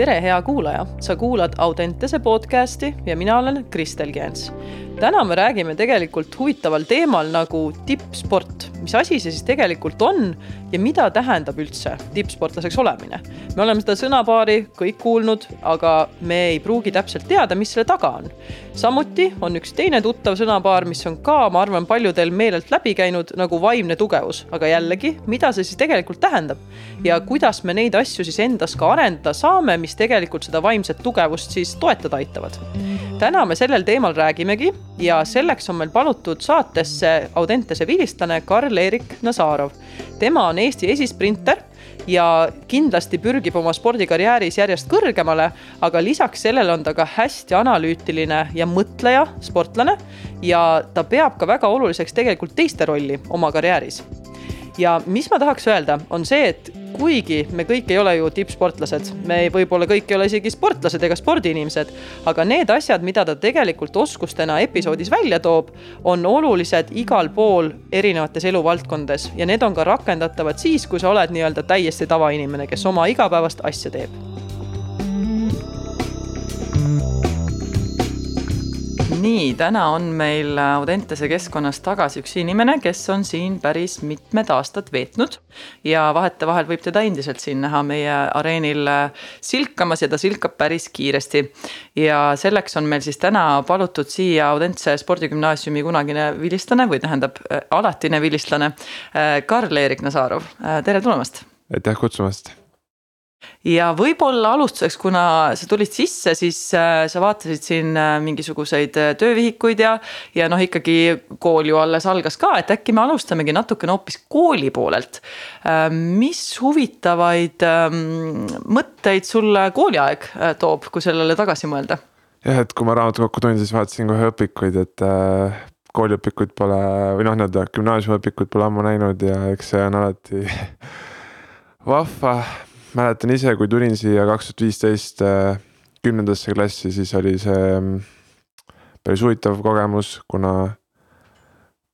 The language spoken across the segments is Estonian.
tere, hea kuulaja, sa kuulad Audentese podcasti ja mina olen Kristel Gens. Täna me räägime tegelikult huvitaval teemal nagu tippsport, mis asi see siis tegelikult on ja mida tähendab üldse tippsportlaseks olemine. me oleme seda sõnapaari kõik kuulnud, aga me ei pruugi täpselt teada, mis selle taga on. samuti on üks teine tuttav sõnapaar, mis on ka, ma arvan, paljudel meelelt läbi käinud nagu vaimne tugevus, aga jällegi, mida see siis tegelikult tähendab ja kuidas me neid asju siis endas ka arendada saame, mis tegelikult seda vaimset tugevust siis toetada aitavad. täna me sellel teemal räägimegi ja selleks on meil palutud saatesse Audentese vilistlane Karl-Erik Nazarov. tema on Eesti esisprinter ja kindlasti pürgib oma spordikarjääris järjest kõrgemale, aga lisaks sellele on ta ka hästi analüütiline ja mõtleja sportlane ja ta peab ka väga oluliseks tegelikult teiste rolli oma karjääris ja mis ma tahaks öelda, on see, et kuigi me kõik ei ole ju tippsportlased, me võib-olla kõik ei ole isegi sportlased ega spordiinimesed, aga need asjad, mida ta tegelikult oskustena episoodis välja toob, on olulised igal pool erinevates eluvaldkondades. Ja need on ka rakendatavad siis, kui sa oled nii-öelda täiesti tavainimene, kes oma igapäevast asja teeb nii, täna on meil Audentese keskkonnas tagasi üks inimene, kes on siin päris mitmed aastad veetnud ja vahetevahel võib teda endiselt siin näha meie areenil silkamas ja ta silkab päris kiiresti. ja selleks on meil siis täna palutud siia Audentse spordigümnaasiumi kunagine vilistlane või tähendab alatine vilistlane Karl-Erik Nazarov, tere tulemast. aitäh kutsumast ja võib-olla alustuseks, kuna sa tulid sisse, siis äh, sa vaatasid siin äh, mingisuguseid äh, töövihikuid ja, ja noh, ikkagi kool ju alles algas ka, et äkki me alustamegi natukene hoopis kooli poolelt. mis huvitavaid ähm, mõtteid sulle kooliaeg toob, kui sellele tagasi mõelda? jah, et kui ma raamatukokku tulin, siis vaatasin kohe õpikuid, et kooliõpikuid pole või noh, nii-öelda gümnaasiumiõpikuid pole ammu näinud ja eks see on alati vahva mäletan ise, kui tulin siia kaks tuhat viisteist äh, kümnendasse klassi, siis oli see mm, päris huvitav kogemus, kuna,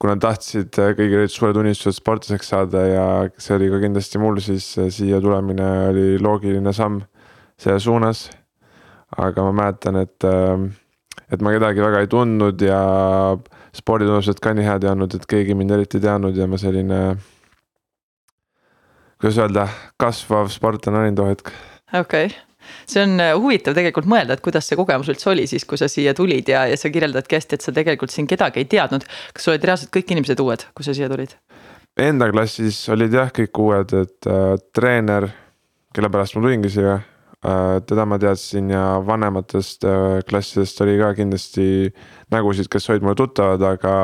kuna tahtsid äh, kõigil olid suured unistused sportlaseks saada ja see oli ka kindlasti mul, siis äh, siia tulemine oli loogiline samm selle suunas. aga ma mäletan, et, et ma kedagi väga ei tundnud ja sporditunnused ka nii head ei olnud, et keegi mind eriti ei teadnud ja ma selline kuidas öelda, kasvav sportlane olin too hetk. okei okay see on äh, huvitav tegelikult mõelda, et kuidas see kogemus üldse oli siis, kui sa siia tulid ja, ja sa kirjeldadki hästi, et sa tegelikult siin kedagi ei teadnud. kas olid reaalselt kõik inimesed uued, kui sa siia tulid? Enda klassis olid jah, kõik uued, et äh, treener, kelle pärast ma tulingi siia äh,, teda ma teadsin ja vanematest äh, klassidest oli ka kindlasti nägusid, kes olid mulle tuttavad, aga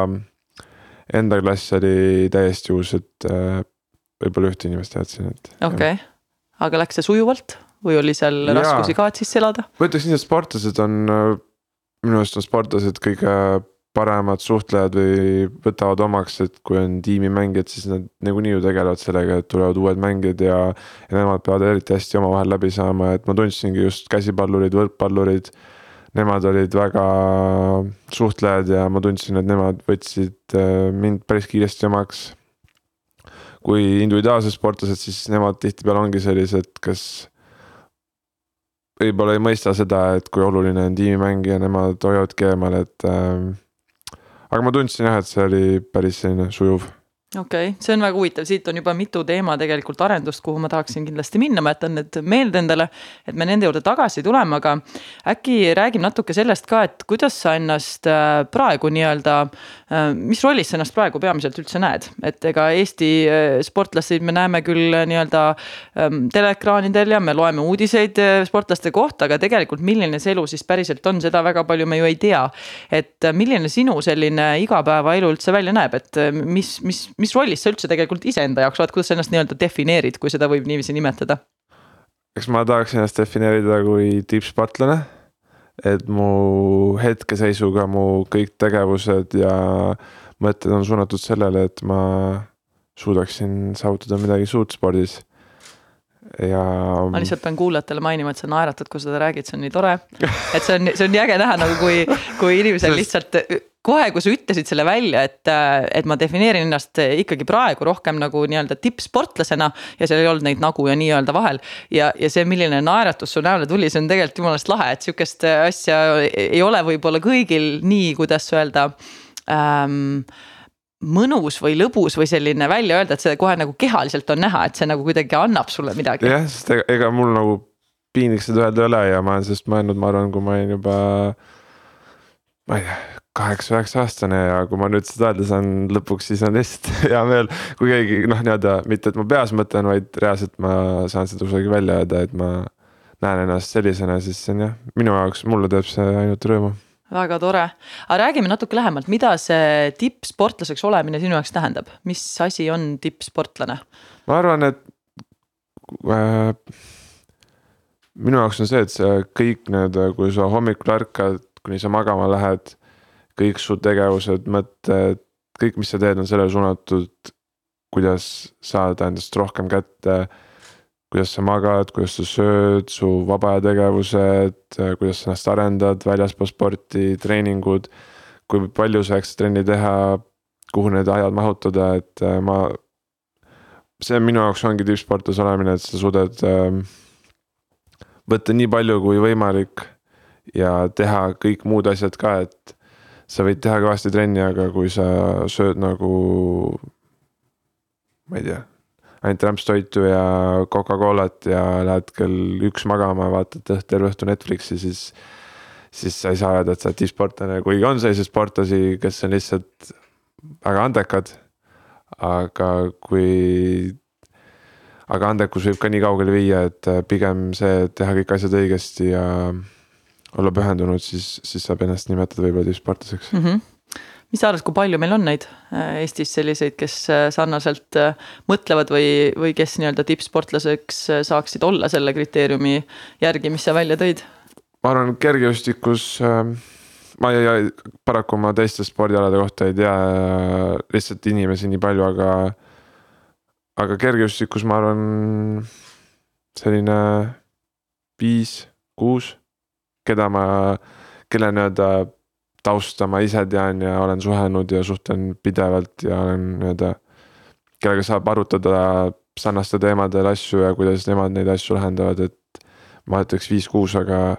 enda klass oli täiesti uus, et äh, võib-olla ühte inimest teadsin, et. okei okay., aga läks see sujuvalt või oli seal Jaa. raskusi ka, et sisse elada? ma ütleks nii, et sportlased on, minu arust on sportlased kõige paremad suhtlejad või võtavad omaks, et kui on tiimimängijad, siis nad nagunii ju tegelevad sellega, et tulevad uued mängijad ja. ja nemad peavad eriti hästi omavahel läbi saama, et ma tundsingi just käsipallurid, võrkpallurid. Nemad olid väga suhtlejad ja ma tundsin, et nemad võtsid äh, mind päris kiiresti omaks kui individuaalsed sportlased, siis nemad tihtipeale ongi sellised, kes võib-olla ei mõista seda, et kui oluline on tiimimäng ja nemad hoiavadki eemal, et äh,. aga ma tundsin jah, et see oli päris selline sujuv okei okay., see on väga huvitav, siit on juba mitu teema tegelikult arendust, kuhu ma tahaksin kindlasti minna, ma jätan need meelde endale. et me nende juurde tagasi tuleme, aga äkki räägime natuke sellest ka, et kuidas sa ennast äh, praegu nii-öelda. Äh, mis rollis sa ennast praegu peamiselt üldse näed, et ega Eesti äh, sportlasi me näeme küll nii-öelda ähm, teleekraanidel ja me loeme uudiseid sportlaste kohta, aga tegelikult milline see elu siis päriselt on, seda väga palju me ju ei tea. et milline sinu selline igapäevaelu üldse välja näeb, et mis, mis mis rollis sa üldse tegelikult iseenda jaoks oled, kuidas sa ennast nii-öelda defineerid, kui seda võib niiviisi nimetada? eks ma tahaks ennast defineerida kui tippsportlane. et mu hetkeseisuga mu kõik tegevused ja mõtted on suunatud sellele, et ma suudaksin saavutada midagi suurt spordis ja. ma lihtsalt pean kuulajatele mainima, et sa naeratad, kui sa seda räägid, see on nii tore. et see on, see on nii äge näha nagu kui, kui inimesel lihtsalt kohe, kui sa ütlesid selle välja, et, et ma defineerin ennast ikkagi praegu rohkem nagu nii-öelda tippsportlasena. ja seal ei olnud neid nagu ja nii-öelda vahel ja, ja see, milline naeratus su näole tuli, see on tegelikult jumalast lahe, et sihukest asja ei ole võib-olla kõigil nii, kuidas öelda ähm, mõnus või lõbus või selline välja öelda, et see kohe nagu kehaliselt on näha, et see nagu kuidagi annab sulle midagi. jah, sest ega, ega mul nagu piinlik seda öelda ei ole ja ma olen sellest mõelnud, ma arvan, kui ma olin juba. ma ei tea, kaheksa-üheksa aastane ja kui ma nüüd seda öelda saan lõpuks, siis on lihtsalt hea meel. kui keegi noh, nii-öelda mitte, et ma peas mõtlen, vaid reaalselt ma saan seda kusagil välja öelda, et ma näen ennast sellisena, siis see on jah, minu jaoks, mulle teeb see ainult rõõmu väga tore, aga räägime natuke lähemalt, mida see tippsportlaseks olemine sinu jaoks tähendab, mis asi on tippsportlane? ma arvan, et äh, minu jaoks on see, et see kõik nii-öelda, kui sa hommikul ärkad, kuni sa magama lähed kõik su tegevused, mõtted, kõik, mis sa teed, on sellele suunatud, kuidas saada endast rohkem kätte. kuidas sa magad, kuidas sa sööd, su vaba aja tegevused, kuidas sa ennast arendad väljaspool sporti, treeningud. kui palju sa jaksad trenni teha, kuhu need ajad mahutada, et äh, ma. see minu jaoks ongi tippsportlase olemine, et sa suudad äh, võtta nii palju kui võimalik ja teha kõik muud asjad ka, et sa võid teha kõvasti trenni, aga kui sa sööd nagu. ma ei tea, ainult rämpstoitu ja Coca-Colat ja lähed kell üks magama, vaatad terve õhtu Netflixi, siis. siis sa ei saa öelda, et sa oled tippsportlane, kuigi on selliseid sportlasi, kes on lihtsalt väga andekad. aga kui aga andekus võib ka nii kaugele viia, et pigem see, et teha kõik asjad õigesti ja olla pühendunud, siis, siis saab ennast nimetada võib-olla tippsportlaseks mm. -hmm mis sa arvad, kui palju meil on neid äh, Eestis selliseid, kes äh, sarnaselt äh, mõtlevad või, või kes nii-öelda tippsportlaseks saaksid olla selle kriteeriumi järgi, mis sa välja tõid? ma arvan, kergejõustikus ma ei, ei, paraku ma teiste spordialade kohta ei tea lihtsalt inimesi nii palju, aga. aga kergejõustikus ma arvan selline viis, kuus keda ma, kelle nii-öelda tausta ma ise tean ja olen suhelnud ja suhtlen pidevalt ja olen nii-öelda. kellega saab arutada sarnastel teemadel asju ja kuidas nemad neid asju lahendavad, et ma ütleks viis-kuus, aga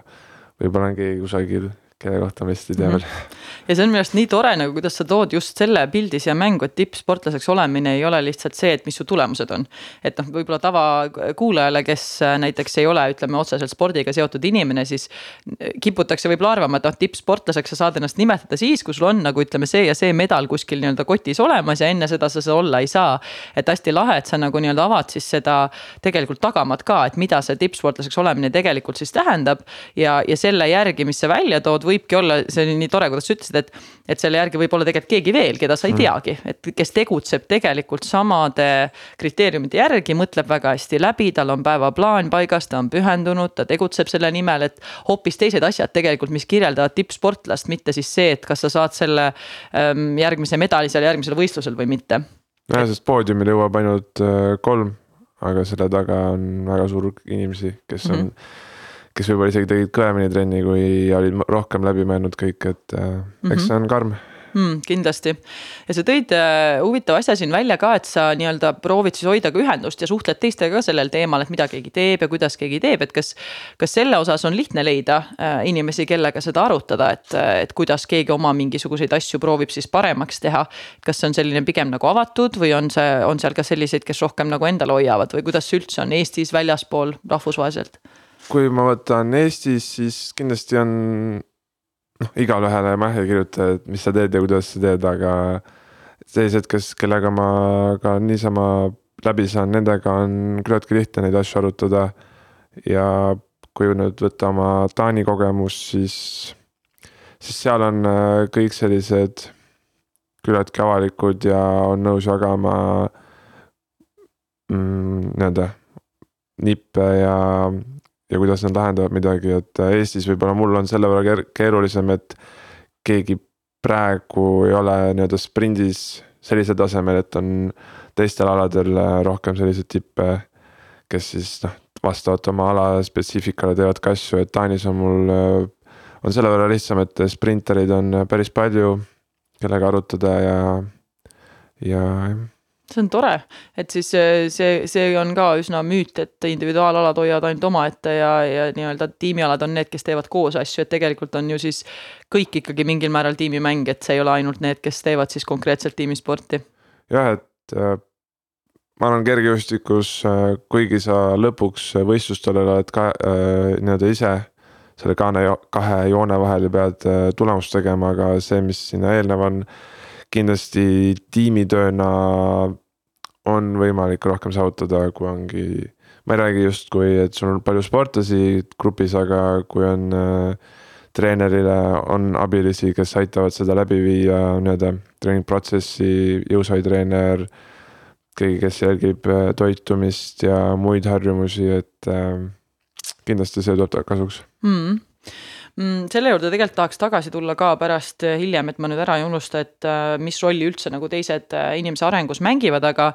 võib-olla on keegi kusagil kelle kohta ma vist ei tea veel mm. -hmm. ja see on minu arust nii tore nagu, kuidas sa tood just selle pildi siia mängu, et tippsportlaseks olemine ei ole lihtsalt see, et mis su tulemused on. et noh, võib-olla tavakuulajale, kes äh, näiteks ei ole, ütleme otseselt spordiga seotud inimene, siis äh, kiputakse võib-olla arvama, et noh, tippsportlaseks sa saad ennast nimetada siis, kui sul on nagu ütleme, see ja see medal kuskil nii-öelda kotis olemas ja enne seda sa seda olla ei saa. et hästi lahe, et sa nagu nii-öelda avad siis seda tegelikult tagamat ka, et mida see tippsportlaseks olemine tegelikult siis tähendab. ja, ja selle järgi, mis sa välja tood, võibki olla, see oli nii tore, kuidas sa ütlesid, et. et selle järgi võib olla tegelikult keegi veel, keda sa ei mm. teagi, et kes tegutseb tegelikult samade kriteeriumite järgi, mõtleb väga hästi läbi, tal on päevaplaan paigas, ta on pühendunud, ta tegutseb selle nimel, et. hoopis teised asjad tegelikult, mis kirjeldavad tippsportlast, mitte siis see, et kas sa saad selle ähm, järgmise medali seal järgmisel võistlusel või mitte. jah, sest poodiumile jõuab ainult äh, kolm, aga selle taga on väga suur hulk inimesi, kes on mm. -hmm kes võib-olla isegi tegid kõvemini trenni, kui olid rohkem läbi mõelnud kõik, et äh, eks mm -hmm. see on karm mm,. kindlasti ja sa tõid äh, huvitava asja siin välja ka, et sa nii-öelda proovid siis hoida ka ühendust ja suhtled teistega ka sellel teemal, et mida keegi teeb ja kuidas keegi teeb, et kas. kas selle osas on lihtne leida äh, inimesi, kellega seda arutada, et, et kuidas keegi oma mingisuguseid asju proovib siis paremaks teha. kas see on selline pigem nagu avatud või on see, on seal ka selliseid, kes rohkem nagu endale hoiavad või kuidas see üldse on Eestis, väljaspool, rahvusvaheliselt? Kui ma võtan Eestis, siis kindlasti on noh, igale ühele ma ei kirjuta, et mis sa teed ja kuidas sa teed, aga sellised, kes, kellega ma ka niisama läbi saan, nendega on küllaltki lihtne neid asju arutada. ja kui nüüd võtta oma Taani kogemus, siis, siis seal on äh, kõik sellised küllaltki avalikud ja on nõus jagama mm, nii-öelda nippe ja ja kuidas nad lahendavad midagi, et äh, Eestis võib-olla mul on selle võrra keerulisem, et keegi praegu ei ole nii-öelda sprindis sellisel tasemel, et on teistel aladel äh, rohkem selliseid tippe, kes siis noh, vastavalt oma ala spetsiifikale teevad ka asju, et Taanis on mul, äh, on selle võrra lihtsam, et sprintereid on päris palju kellega arutada ja, ja jah see on tore, et siis see, see on ka üsna müüt, et individuaalalad hoiavad ainult omaette ja, ja nii-öelda tiimialad on need, kes teevad koos asju, et tegelikult on ju siis kõik ikkagi mingil määral tiimimäng, et see ei ole ainult need, kes teevad siis konkreetselt tiimisporti. jah, et äh, ma arvan, kergejõustikus äh,, kuigi sa lõpuks võistlustel oled ka äh, nii-öelda ise selle kaane, kahe joone vahel ja pead äh, tulemust tegema, aga see, mis sinna eelnev on kindlasti tiimitööna on võimalik rohkem saavutada, kui ongi. ma ei räägi justkui, et sul on palju sportlasi grupis, aga kui on äh, treenerile on abilisi, kes aitavad seda läbi viia nii-öelda treeningprotsessi, jõusaalitreener. keegi, kes jälgib äh, toitumist ja muid harjumusi, et äh, kindlasti see tuleb kasuks Mm, selle juurde tegelikult tahaks tagasi tulla ka pärast äh, hiljem, et ma nüüd ära ei unusta, et äh, mis rolli üldse nagu teised äh, inimese arengus mängivad, aga.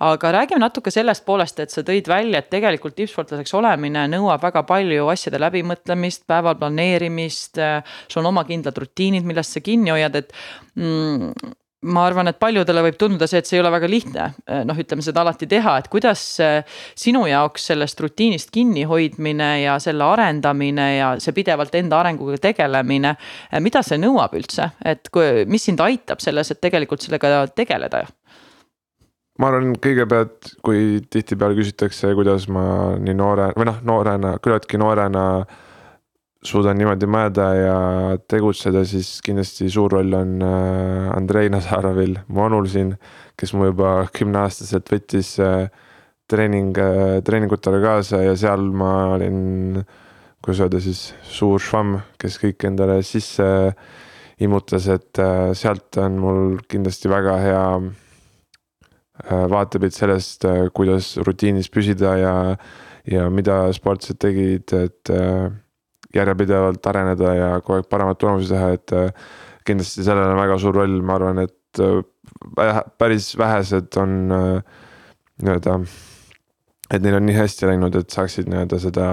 aga räägime natuke sellest poolest, et sa tõid välja, et tegelikult tippsportlaseks olemine nõuab väga palju asjade läbimõtlemist, päeval planeerimist. sul on oma kindlad rutiinid, millest sa kinni hoiad, et mm, ma arvan, et paljudele võib tunduda see, et see ei ole väga lihtne, eh, noh, ütleme seda alati teha, et kuidas eh, sinu jaoks sellest rutiinist kinnihoidmine ja selle arendamine ja see pidevalt enda arenguga tegelemine. Eh, mida see nõuab üldse, et kui, mis sind aitab selles, et tegelikult sellega tegeleda? ma arvan, kõigepealt, kui tihtipeale küsitakse, kuidas ma nii noore või noh, noorena, küllaltki noorena suudan niimoodi mõelda ja tegutseda, siis kindlasti suur roll on äh, Andrei Nazarovil, mu onul siin, kes mu juba kümneaastaselt võttis äh, treening, äh, treeningutele kaasa ja seal ma olin, kuidas öelda siis, suur švamm, kes kõik endale sisse immutas, et sealt on mul kindlasti väga hea vaatepilt sellest, kuidas rutiinis püsida ja, ja mida sportlased tegid, et järjepidevalt areneda ja kogu aeg paremaid tulemusi teha, et äh, kindlasti sellel on väga suur roll, ma arvan, et äh, päris vähesed on äh, nii-öelda, et neil on nii hästi läinud, et saaksid nii-öelda seda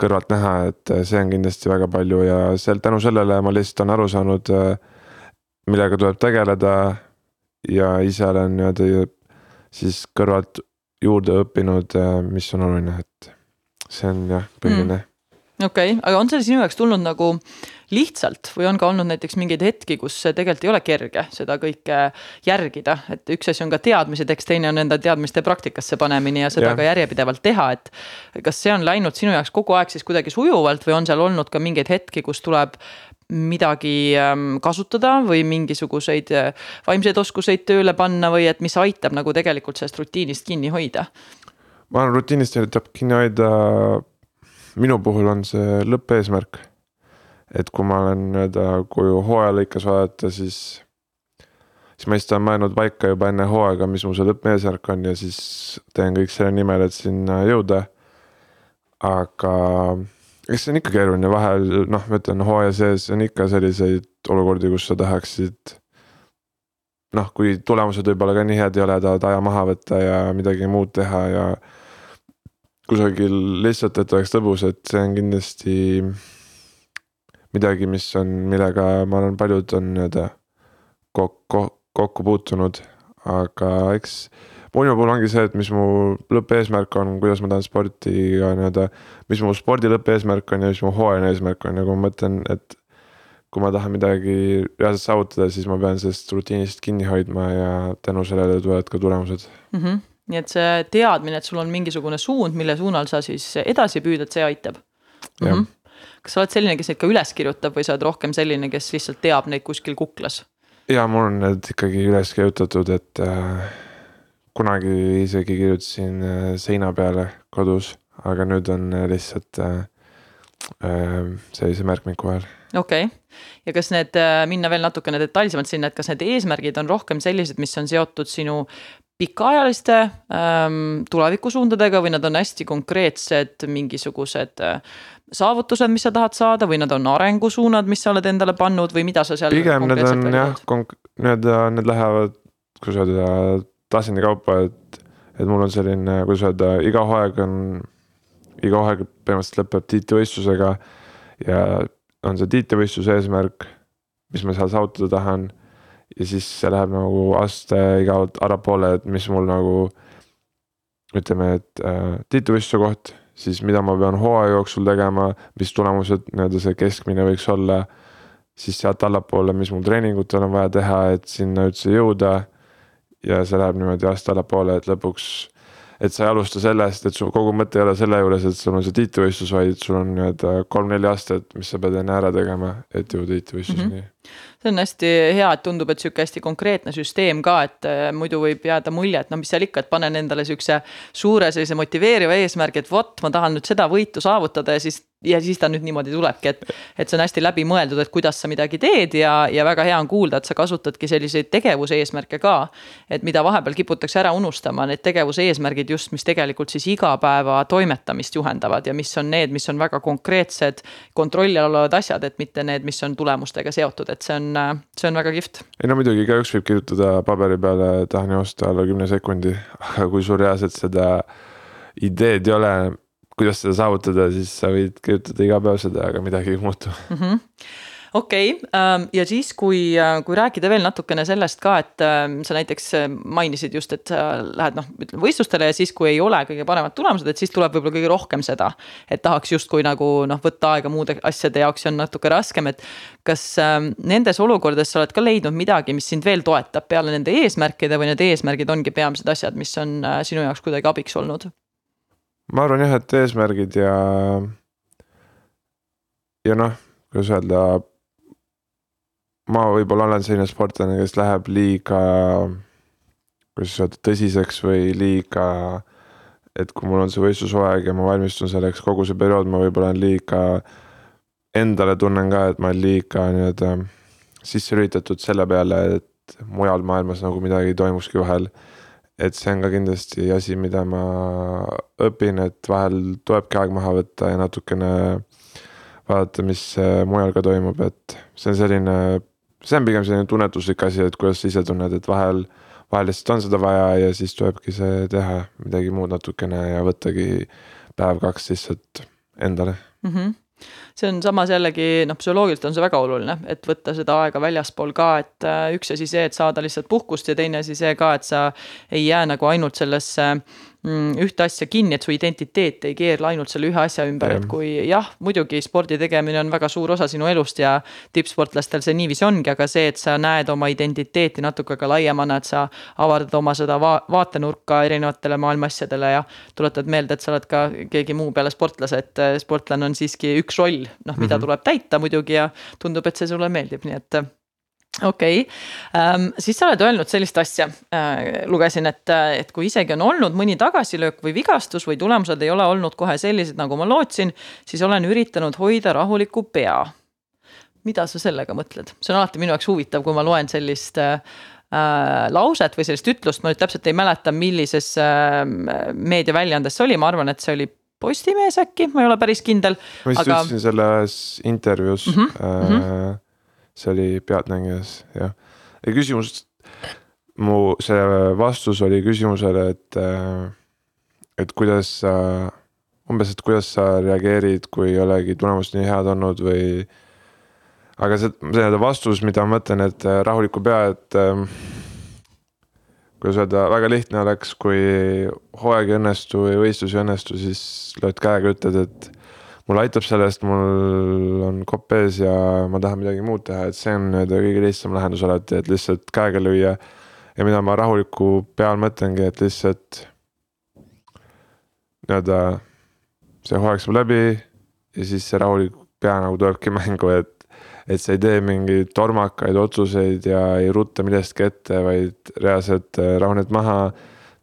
kõrvalt näha, et see on kindlasti väga palju. Ja seal tänu sellele ma lihtsalt olen aru saanud, millega tuleb tegeleda. Ja ise olen nii-öelda siis kõrvalt juurde õppinud, mis on oluline, et see on jah, põhiline. mm okei okay., aga on see sinu jaoks tulnud nagu lihtsalt või on ka olnud näiteks mingeid hetki, kus tegelikult ei ole kerge seda kõike järgida, et üks asi on ka teadmised, eks teine on enda teadmiste praktikasse panemine ja seda ja. ka järjepidevalt teha, et. kas see on läinud sinu jaoks kogu aeg siis kuidagi sujuvalt või on seal olnud ka mingeid hetki, kus tuleb midagi ähm, kasutada või mingisuguseid äh, vaimseid oskuseid tööle panna või et mis aitab nagu tegelikult sellest rutiinist kinni hoida? ma arvan, rutiinist aitab kinni hoida minu puhul on see lõppeesmärk. et kui ma olen nii-öelda, kui hooaja lõikes vaadata, siis, siis ma lihtsalt olen mõelnud paika juba enne hooaega, mis mu see lõppeesmärk on ja siis teen kõik selle nimel, et sinna jõuda. aga eks see on ikka keeruline, vahel noh, ma ütlen hooaja sees on ikka selliseid olukordi, kus sa tahaksid noh, kui tulemused võib-olla ka nii head ei ole, tahad aja maha võtta ja midagi muud teha ja kusagil lihtsalt, et oleks lõbus, et see on kindlasti midagi, mis on, millega ma olen, paljud on nii-öelda kokku, kokku puutunud, aga eks minu puhul ongi see, et mis mu lõppeesmärk on, kuidas ma tahan sportiga nii-öelda, mis mu spordi lõppeesmärk on ja mis mu hooajaline eesmärk on. Ja kui ma mõtlen, et kui ma tahan midagi reaalselt saavutada, siis ma pean sellest rutiinist kinni hoidma ja tänu sellele tulevad ka tulemused. Mm. -hmm nii et see teadmine, et sul on mingisugune suund, mille suunal sa siis edasi püüdad, see aitab. Mm -hmm. kas sa oled selline, kes neid ka üles kirjutab või sa oled rohkem selline, kes lihtsalt teab neid kuskil kuklas? ja mul on need ikkagi üles kirjutatud, et äh, kunagi isegi kirjutasin äh, seina peale kodus, aga nüüd on äh, lihtsalt äh, äh, sellise märkmiku vahel okei okay., ja kas need, äh, minna veel natukene detailsemalt sinna, et kas need eesmärgid on rohkem sellised, mis on seotud sinu pikaajaliste ähm, tulevikusuundadega või nad on hästi konkreetsed mingisugused äh, saavutused, mis sa tahad saada või nad on arengusuunad, mis sa oled endale pannud või mida sa seal. pigem need on jah, nii-öelda need lähevad, kuidas öelda, tasandi kaupa, et, et mul on selline, kuidas öelda, iga hooaeg on, iga hooaeg põhimõtteliselt lõpeb tiitlivõistlusega ja on see tiitlivõistluse eesmärk, mis ma seal saavutada tahan ja siis see läheb nagu aste igavalt allapoole, et mis mul nagu ütleme, et äh, tiitlivõistluse koht, siis mida ma pean hooaja jooksul tegema, mis tulemused nii-öelda see keskmine võiks olla. siis sealt allapoole, mis mul treeningutel on vaja teha, et sinna üldse jõuda. ja see läheb niimoodi aasta allapoole, et lõpuks et sa ei alusta sellest, et su kogu mõte ei ole selle juures, et sul on see tiitlivõistlus, vaid sul on nii-öelda kolm-neli aastat, mis sa pead enne ära tegema, et jõuda tiitlivõistluseni mm. -hmm. See on hästi hea, et tundub, et sihuke hästi konkreetne süsteem ka, et äh, muidu võib jääda mulje, et no mis seal ikka, et panen endale sihukese suure sellise motiveeriva eesmärgi, et vot, ma tahan nüüd seda võitu saavutada ja siis ja siis ta nüüd niimoodi tulebki, et, et see on hästi läbimõeldud, et kuidas sa midagi teed ja, ja väga hea on kuulda, et sa kasutadki selliseid tegevuse eesmärke ka. et mida vahepeal kiputakse ära unustama, need tegevuse eesmärgid just, mis tegelikult siis igapäeva toimetamist juhendavad ja mis on need, mis on väga konkreetsed, kontrolli all olevad asjad, et mitte need, mis on tulemustega seotud, et see on, see on väga kihvt. ei no muidugi, igaüks võib kirjutada paberi peale, tahan joosta alla kümne sekundi, aga kui sul reaalselt seda ideed ei ole kuidas seda saavutada, siis sa võid kirjutada iga päev seda, aga midagi ei muutu mm. -hmm okei okay,, ähm, ja siis, kui, äh, kui rääkida veel natukene sellest ka, et ähm, sa näiteks äh, mainisid just, et sa lähed noh, ütleme võistlustele ja siis, kui ei ole kõige paremad tulemused, et siis tuleb võib-olla kõige rohkem seda. et tahaks justkui nagu noh, võtta aega muude asjade jaoks ja on natuke raskem, et kas ähm, nendes olukordades sa oled ka leidnud midagi, mis sind veel toetab peale nende eesmärkide või need eesmärgid ongi peamised asjad, mis on äh, sinu jaoks kuidagi abiks olnud? ma arvan jah, et eesmärgid ja, ja noh, kuidas öelda. Ma võib-olla olen selline sportlane, kes läheb liiga, kuidas öelda, tõsiseks või liiga. et kui mul on see võistlushooaeg ja ma valmistun selleks kogu see periood, ma võib-olla olen liiga. Endale tunnen ka, et ma olen liiga nii-öelda sisse lülitatud selle peale, et mujal maailmas nagu midagi ei toimukski vahel et see on ka kindlasti asi, mida ma õpin, et vahel tulebki aeg maha võtta ja natukene vaadata, mis mujal ka toimub, et see on selline, see on pigem selline tunnetuslik asi, et kuidas sa ise tunned, et vahel, vahel lihtsalt on seda vaja ja siis tulebki see teha midagi muud natukene ja võttagi päev-kaks lihtsalt endale mm. -hmm see on samas jällegi noh, psühholoogiliselt on see väga oluline, et võtta seda aega väljaspool ka, et äh, üks asi see, et saada lihtsalt puhkust ja teine asi see ka, et sa ei jää nagu ainult sellesse Mm, ühte asja kinni, et su identiteet ei keerle ainult selle ühe asja ümber, et kui jah, muidugi spordi tegemine on väga suur osa sinu elust ja tippsportlastel see niiviisi ongi, aga see, et sa näed oma identiteeti natuke ka laiemana, et sa avardad oma seda va vaatenurka erinevatele maailma asjadele ja tuletad meelde, et sa oled ka keegi muu peale sportlase, et äh, sportlane on siiski üks roll, noh, mida mm -hmm. tuleb täita muidugi ja tundub, et see sulle meeldib, nii et okei okay. ähm,, siis sa oled öelnud sellist asja äh,, lugesin, et, et kui isegi on olnud mõni tagasilöök või vigastus või tulemused ei ole olnud kohe sellised, nagu ma lootsin, siis olen üritanud hoida rahulikku pea. mida sa sellega mõtled, see on alati minu jaoks huvitav, kui ma loen sellist äh, äh lauset või sellist ütlust, ma nüüd täpselt ei mäleta, millises äh, meediaväljaandes see oli, ma arvan, et see oli Postimees äkki, ma ei ole päris kindel. ma vist aga... ütlesin selles intervjuus mm. -hmm, äh, mm -hmm see oli Pealtnägijas, jah. ja küsimus, mu see vastus oli küsimusele, et, äh, et kuidas sa, umbes, et kuidas sa reageerid, kui ei olegi tulemused nii head olnud või. aga see, see vastus, mida ma mõtlen, et äh, rahuliku pea, et äh, kuidas öelda, väga lihtne oleks, kui hooaeg ei õnnestu või võistlus ei õnnestu, siis lööd käega, ütled, et mul aitab sellest, mul on kopp ees ja ma tahan midagi muud teha, et see on nii-öelda kõige lihtsam lahendus alati, et lihtsalt käega lüüa. ja mida ma rahuliku peal mõtlengi, et lihtsalt nii-öelda see hooaeg saab läbi ja siis see rahulik pea nagu tulebki mängu, et et sa ei tee mingeid tormakaid otsuseid ja ei rutta millestki ette, vaid reaalselt äh, rahuned maha.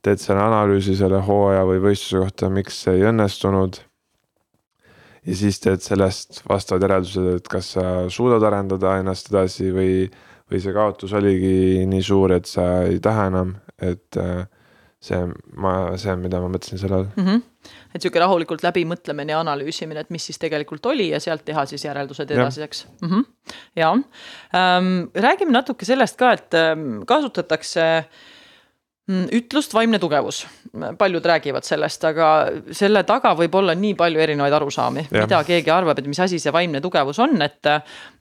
teed selle analüüsi selle hooaja või võistluse kohta, miks see ei õnnestunud ja siis teed sellest vastavad järeldused, et kas sa suudad arendada ennast edasi või, või see kaotus oligi nii suur, et sa ei taha enam, et äh, see, ma, see on, mida ma mõtlesin selle all mm. -hmm. et sihuke rahulikult läbimõtlemine ja analüüsimine, et mis siis tegelikult oli ja sealt teha siis järeldused edasiseks. Mm -hmm. ja ähm, räägime natuke sellest ka, et ähm, kasutatakse Mm, ütlust vaimne tugevus, paljud räägivad sellest, aga selle taga võib olla nii palju erinevaid arusaami, mida keegi arvab, et mis asi see vaimne tugevus on, et.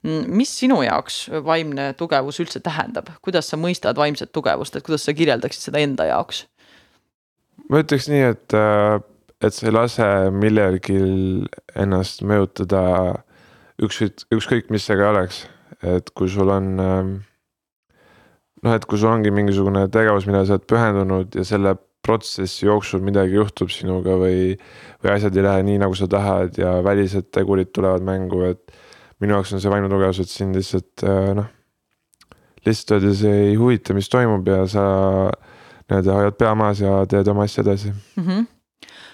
Mm, mis sinu jaoks vaimne tugevus üldse tähendab, kuidas sa mõistad vaimset tugevust, et kuidas sa kirjeldaksid seda enda jaoks? ma ütleks nii, et, et sa ei lase millelgi ennast mõjutada ükskõik, ükskõik mis see ka oleks, et kui sul on noh, et kui sul ongi mingisugune tegevus, millele sa oled pühendunud ja selle protsessi jooksul midagi juhtub sinuga või, või asjad ei lähe nii, nagu sa tahad ja välised tegurid tulevad mängu, et. minu jaoks on see vaimne tugevus, et sind lihtsalt äh, noh, lihtsalt öeldes ei huvita, mis toimub ja sa nii-öelda hoiad pea maas ja teed oma asja edasi mm. -hmm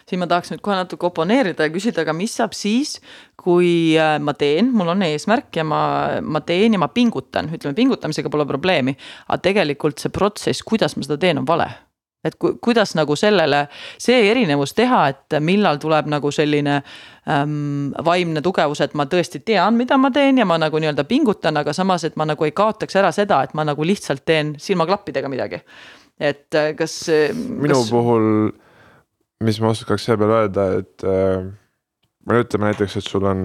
siin ma tahaks nüüd kohe natuke oponeerida ja küsida, aga mis saab siis, kui äh, ma teen, mul on eesmärk ja ma, ma teen ja ma pingutan, ütleme pingutamisega pole probleemi. aga tegelikult see protsess, kuidas ma seda teen, on vale et ku, kuidas nagu sellele, see erinevus teha, et millal tuleb nagu selline ähm, vaimne tugevus, et ma tõesti tean, mida ma teen ja ma nagu nii-öelda pingutan, aga samas, et ma nagu ei kaotaks ära seda, et ma nagu lihtsalt teen silmaklappidega midagi. et äh, kas. minu kas... puhul mis ma oskaks selle peale öelda, et äh, no ütleme näiteks, et sul on,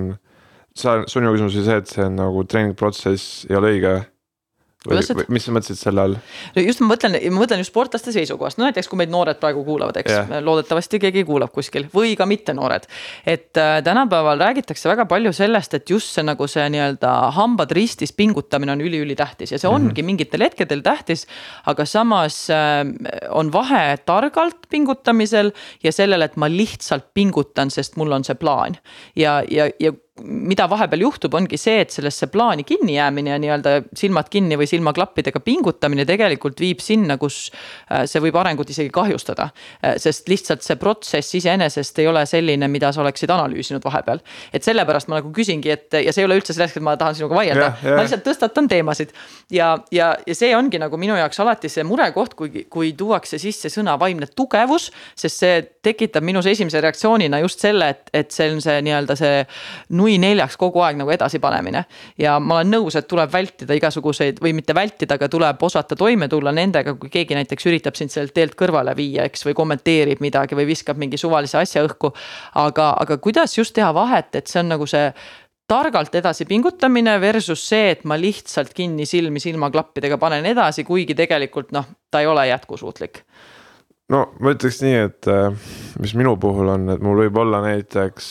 sa, sinu küsimus oli see, et see on nagu treeningprotsess ei ole õige või, mis sa mõtlesid selle all? just ma mõtlen, ma mõtlen just sportlaste seisukohast, no näiteks kui meid noored praegu kuulavad, eks yeah., loodetavasti keegi kuulab kuskil või ka mitte noored. et äh, tänapäeval räägitakse väga palju sellest, et just see nagu see nii-öelda hambad ristis pingutamine on üliülitähtis ja see mm -hmm. ongi mingitel hetkedel tähtis. aga samas äh, on vahe targalt pingutamisel ja sellel, et ma lihtsalt pingutan, sest mul on see plaan ja, ja, ja mida vahepeal juhtub, ongi see, et sellesse plaani kinni jäämine ja nii-öelda silmad kinni või silmaklappidega pingutamine tegelikult viib sinna, kus äh, see võib arengut isegi kahjustada. Äh, sest lihtsalt see protsess iseenesest ei ole selline, mida sa oleksid analüüsinud vahepeal. et sellepärast ma nagu küsingi, et ja see ei ole üldse selleks, et ma tahan sinuga vaielda yeah,, yeah. ma lihtsalt tõstatan teemasid. ja, ja, ja see ongi nagu minu jaoks alati see murekoht, kui, kui tuuakse sisse sõna vaimne tugevus, sest see tekitab minus esimese reaktsioonina just selle, et, et see on see nii-öelda see nui neljaks kogu aeg nagu edasipanemine. ja ma olen nõus, et tuleb vältida igasuguseid või mitte vältida, aga tuleb osata toime tulla nendega, kui keegi näiteks üritab sind sellelt teelt kõrvale viia, eks, või kommenteerib midagi või viskab mingi suvalise asja õhku. aga, aga kuidas just teha vahet, et see on nagu see targalt edasi pingutamine versus see, et ma lihtsalt kinni silmi silmaklappidega panen edasi, kuigi tegelikult noh, ta ei ole jätkusuutlik no ma ütleks nii, et äh, mis minu puhul on, et mul võib olla näiteks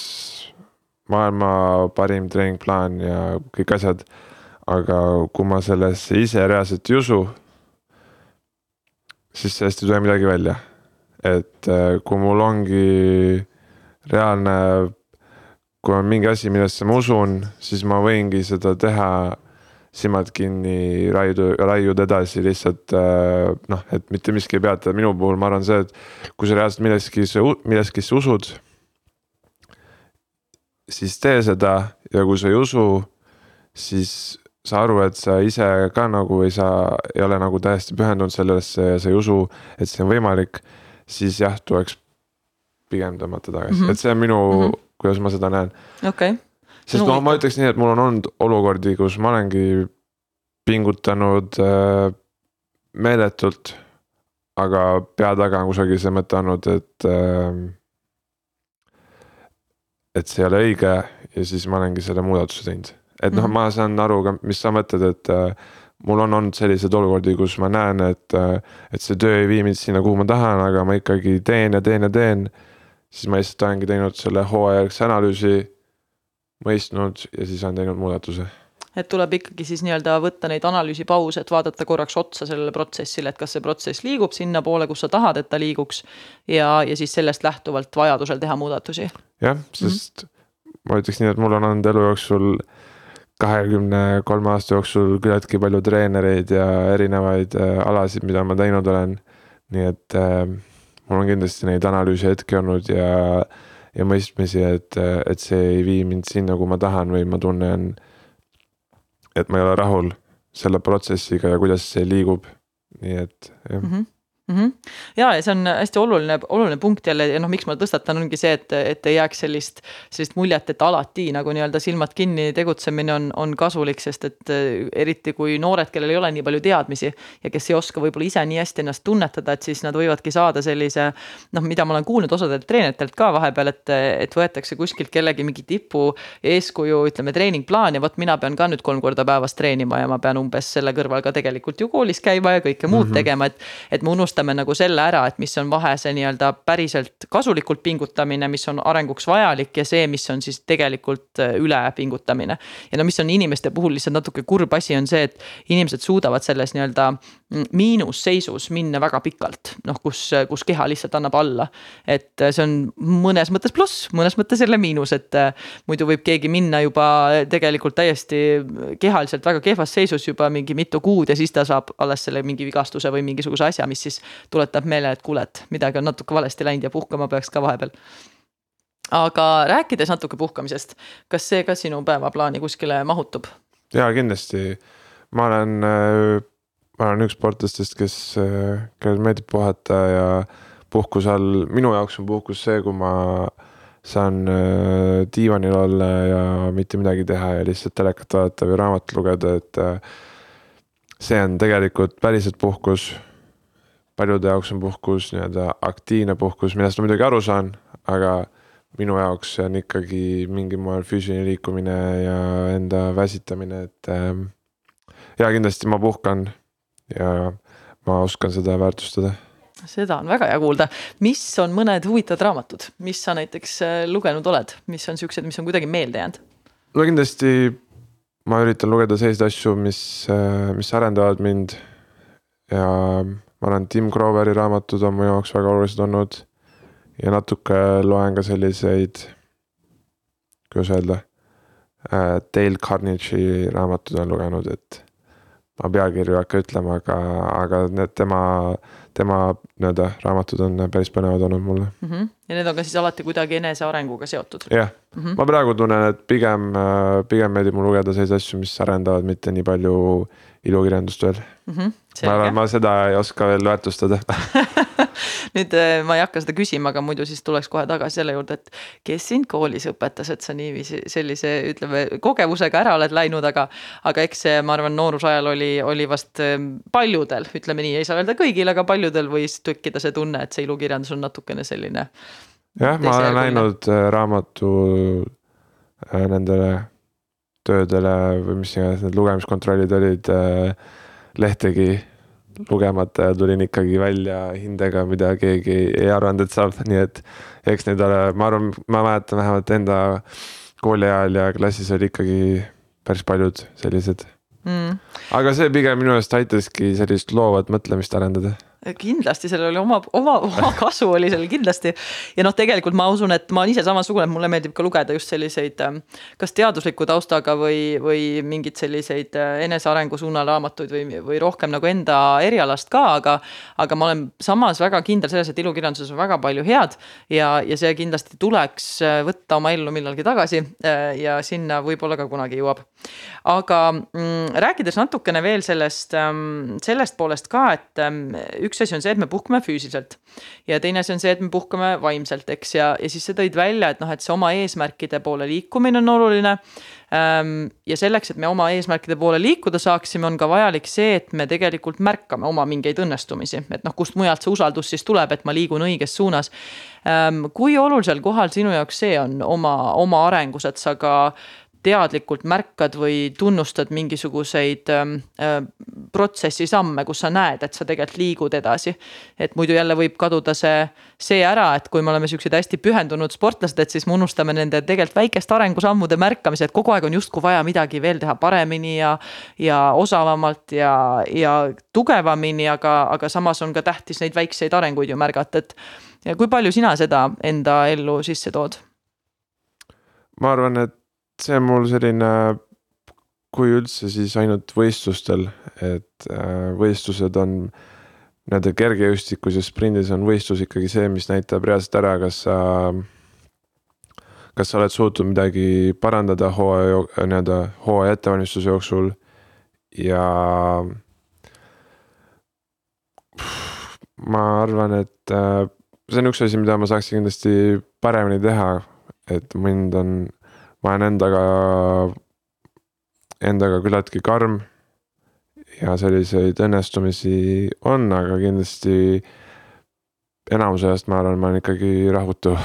maailma parim treeningplaan ja kõik asjad. aga kui ma sellesse ise reaalselt ei usu, siis sellest ei tule midagi välja. et äh, kui mul ongi reaalne, kui on mingi asi, millesse ma usun, siis ma võingi seda teha silmad kinni, raiuda, raiuda edasi lihtsalt äh, noh, et mitte miski ei peata, minu puhul ma arvan see, et kui sa reaalselt milleski, milleski usud siis tee seda ja kui sa ei usu, siis sa aru, et sa ise ka nagu ei saa, ei ole nagu täiesti pühendunud sellesse ja sa ei usu, et see on võimalik. siis jah, tuleks pigem tõmmata tagasi mm, -hmm. et see on minu mm, -hmm. kuidas ma seda näen. okei okay.. sest noh, ma ütleks nii, et mul on olnud olukordi, kus ma olengi pingutanud äh, meeletult. aga pea taga on kusagil see mõte olnud, et äh, et see ei ole õige ja siis ma olengi selle muudatuse teinud. et noh mm -hmm., ma saan aru ka, mis sa mõtled, et äh, mul on olnud selliseid olukordi, kus ma näen, et äh,, et see töö ei vii mind sinna, kuhu ma tahan, aga ma ikkagi teen ja teen ja teen. siis ma lihtsalt olengi teinud selle hooajärgse analüüsi, mõistnud ja siis olen teinud muudatuse et tuleb ikkagi siis nii-öelda võtta neid analüüsipause, et vaadata korraks otsa sellele protsessile, et kas see protsess liigub sinnapoole, kus sa tahad, et ta liiguks. ja, ja siis sellest lähtuvalt vajadusel teha muudatusi. jah, sest mm -hmm. ma ütleks nii, et mul on olnud elu jooksul kahekümne kolme aasta jooksul küllaltki palju treenereid ja erinevaid äh, alasid, mida ma teinud olen. nii et äh, mul on kindlasti neid analüüsi hetki olnud ja, ja mõistmisi, et, et see ei vii mind sinna, kuhu ma tahan või ma tunnen et ma ei ole rahul selle protsessiga ja kuidas see liigub, nii et jah mm. -hmm mm. -hmm. ja, ja see on hästi oluline, oluline punkt jälle ja noh, miks ma tõstatan, ongi see, et, et ei jääks sellist, sellist muljet, et alati nagu nii-öelda silmad kinni tegutsemine on, on kasulik, sest et eh, eriti kui noored, kellel ei ole nii palju teadmisi ja kes ei oska võib-olla ise nii hästi ennast tunnetada, et siis nad võivadki saada sellise noh, mida ma olen kuulnud osadelt treeneritelt ka vahepeal, et, et võetakse kuskilt kellegi mingi tipu eeskuju, ütleme, treeningplaan ja vot mina pean ka nüüd kolm korda päevas treenima ja ma pean umbes selle kõrval ka tegelikult ju koolis käima ja kõike muud mm -hmm. tegema, et, et me unustame unustame nagu selle ära, et mis on vahe see nii-öelda päriselt kasulikult pingutamine, mis on arenguks vajalik ja see, mis on siis tegelikult äh, ülepingutamine. ja no mis on inimeste puhul lihtsalt natuke kurb asi, on see, et inimesed suudavad selles nii-öelda mm, miinusseisus minna väga pikalt, noh, kus, kus keha lihtsalt annab alla. et äh, see on mõnes mõttes pluss, mõnes mõttes jälle miinus, et äh, muidu võib keegi minna juba tegelikult täiesti kehaliselt väga kehvas seisus juba mingi mitu kuud ja siis ta saab alles selle mingi vigastuse või mingisuguse asja, mis siis tuletab meelde, et kuule, et midagi on natuke valesti läinud ja puhkama peaks ka vahepeal. aga rääkides natuke puhkamisest, kas see ka sinu päevaplaani kuskile mahutub? ja kindlasti, ma olen, ma olen üks sportlastest, kes, kellel meeldib puhata ja puhkuse all, minu jaoks on puhkus see, kui ma saan diivanil olla ja mitte midagi teha ja lihtsalt telekat vaadata või raamatut lugeda, et see on tegelikult päriselt puhkus paljude jaoks on puhkus nii-öelda aktiivne puhkus, millest ma muidugi aru saan, aga minu jaoks see on ikkagi mingil moel füüsiline liikumine ja enda väsitamine, et ähm,. ja kindlasti ma puhkan ja ma oskan seda väärtustada seda on väga hea kuulda, mis on mõned huvitavad raamatud, mis sa näiteks äh, lugenud oled, mis on siuksed, mis on kuidagi meelde jäänud? no kindlasti ma üritan lugeda selliseid asju, mis, äh, mis arendavad mind ja ma olen Tim Groveri raamatud on mu jaoks väga olulised olnud. ja natuke loen ka selliseid, kuidas öelda äh,, Dale Carnegie'i raamatud olen lugenud, et ma pealkirju ei hakka ütlema, aga, aga need tema, tema nii-öelda raamatud on päris põnevad olnud mulle mm. -hmm. ja need on ka siis alati kuidagi enesearenguga seotud? jah yeah. mm, -hmm. ma praegu tunnen, et pigem, äh, pigem meeldib mul lugeda selliseid asju, mis arendavad, mitte nii palju ilukirjandust veel mm. -hmm ma arvan, ma seda ei oska veel väärtustada nüüd äh, ma ei hakka seda küsima, aga muidu siis tuleks kohe tagasi selle juurde, et kes sind koolis õpetas, et sa niiviisi sellise, ütleme, kogemusega ära oled läinud, aga. aga eks see, ma arvan, noorusajal oli, oli vast ähm, paljudel, ütleme nii, ei saa öelda kõigil, aga paljudel võis tekkida see tunne, et see ilukirjandus on natukene selline. jah, ma olen läinud äh, raamatu äh, nendele töödele või mis iganes need lugemiskontrollid olid lehtegi lugemata ja tulin ikkagi välja hindega, mida keegi ei arvanud, et saab, nii et eks neid ole, ma arvan, ma mäletan vähemalt enda kooli ajal ja klassis oli ikkagi päris paljud sellised. Mm.. aga see pigem minu arust aitaski sellist loovat mõtlemist arendada kindlasti sellel oli oma, oma, oma kasu oli sellel kindlasti. ja noh, tegelikult ma usun, et ma olen ise samasugune, et mulle meeldib ka lugeda just selliseid ähm, kas teadusliku taustaga või, või mingeid selliseid äh, enesearengu suunal raamatuid või, või rohkem nagu enda erialast ka, aga. aga ma olen samas väga kindel selles, et ilukirjanduses on väga palju head ja, ja see kindlasti tuleks äh, võtta oma ellu millalgi tagasi äh, ja sinna võib-olla ka kunagi jõuab. aga mm, rääkides natukene veel sellest, ähm, sellest poolest ka, et ähm, üks asi on see, et me puhkame füüsiliselt ja teine asi on see, et me puhkame vaimselt, eks, ja, ja siis sa tõid välja, et noh, et see oma eesmärkide poole liikumine on oluline. Ehm, ja selleks, et me oma eesmärkide poole liikuda saaksime, on ka vajalik see, et me tegelikult märkame oma mingeid õnnestumisi, et noh, kust mujalt see usaldus siis tuleb, et ma liigun õiges suunas. Ehm, kui olulisel kohal sinu jaoks see on oma, oma arengus, et sa ka teadlikult märkad või tunnustad mingisuguseid ähm, äh, protsessi samme, kus sa näed, et sa tegelikult liigud edasi. et muidu jälle võib kaduda see, see ära, et kui me oleme siuksed hästi pühendunud sportlased, et siis me unustame nende tegelikult väikeste arengusammude märkamise, et kogu aeg on justkui vaja midagi veel teha paremini ja. ja osavamalt ja, ja tugevamini, aga, aga samas on ka tähtis neid väikseid arenguid ju märgata, et. ja kui palju sina seda enda ellu sisse tood? ma arvan, et see on mul selline, kui üldse, siis ainult võistlustel, et äh, võistlused on nii-öelda kergejõustikus ja sprindis on võistlus ikkagi see, mis näitab reaalselt ära, kas sa. kas sa oled suutnud midagi parandada hooaja, nii-öelda hooaja ettevalmistuse jooksul ja. ma arvan, et äh, see on üks asi, mida ma saaksin kindlasti paremini teha. et mind on, ma olen endaga, endaga küllaltki karm. ja selliseid õnnestumisi on, aga kindlasti enamuse ajast ma arvan, ma olen ikkagi rahutu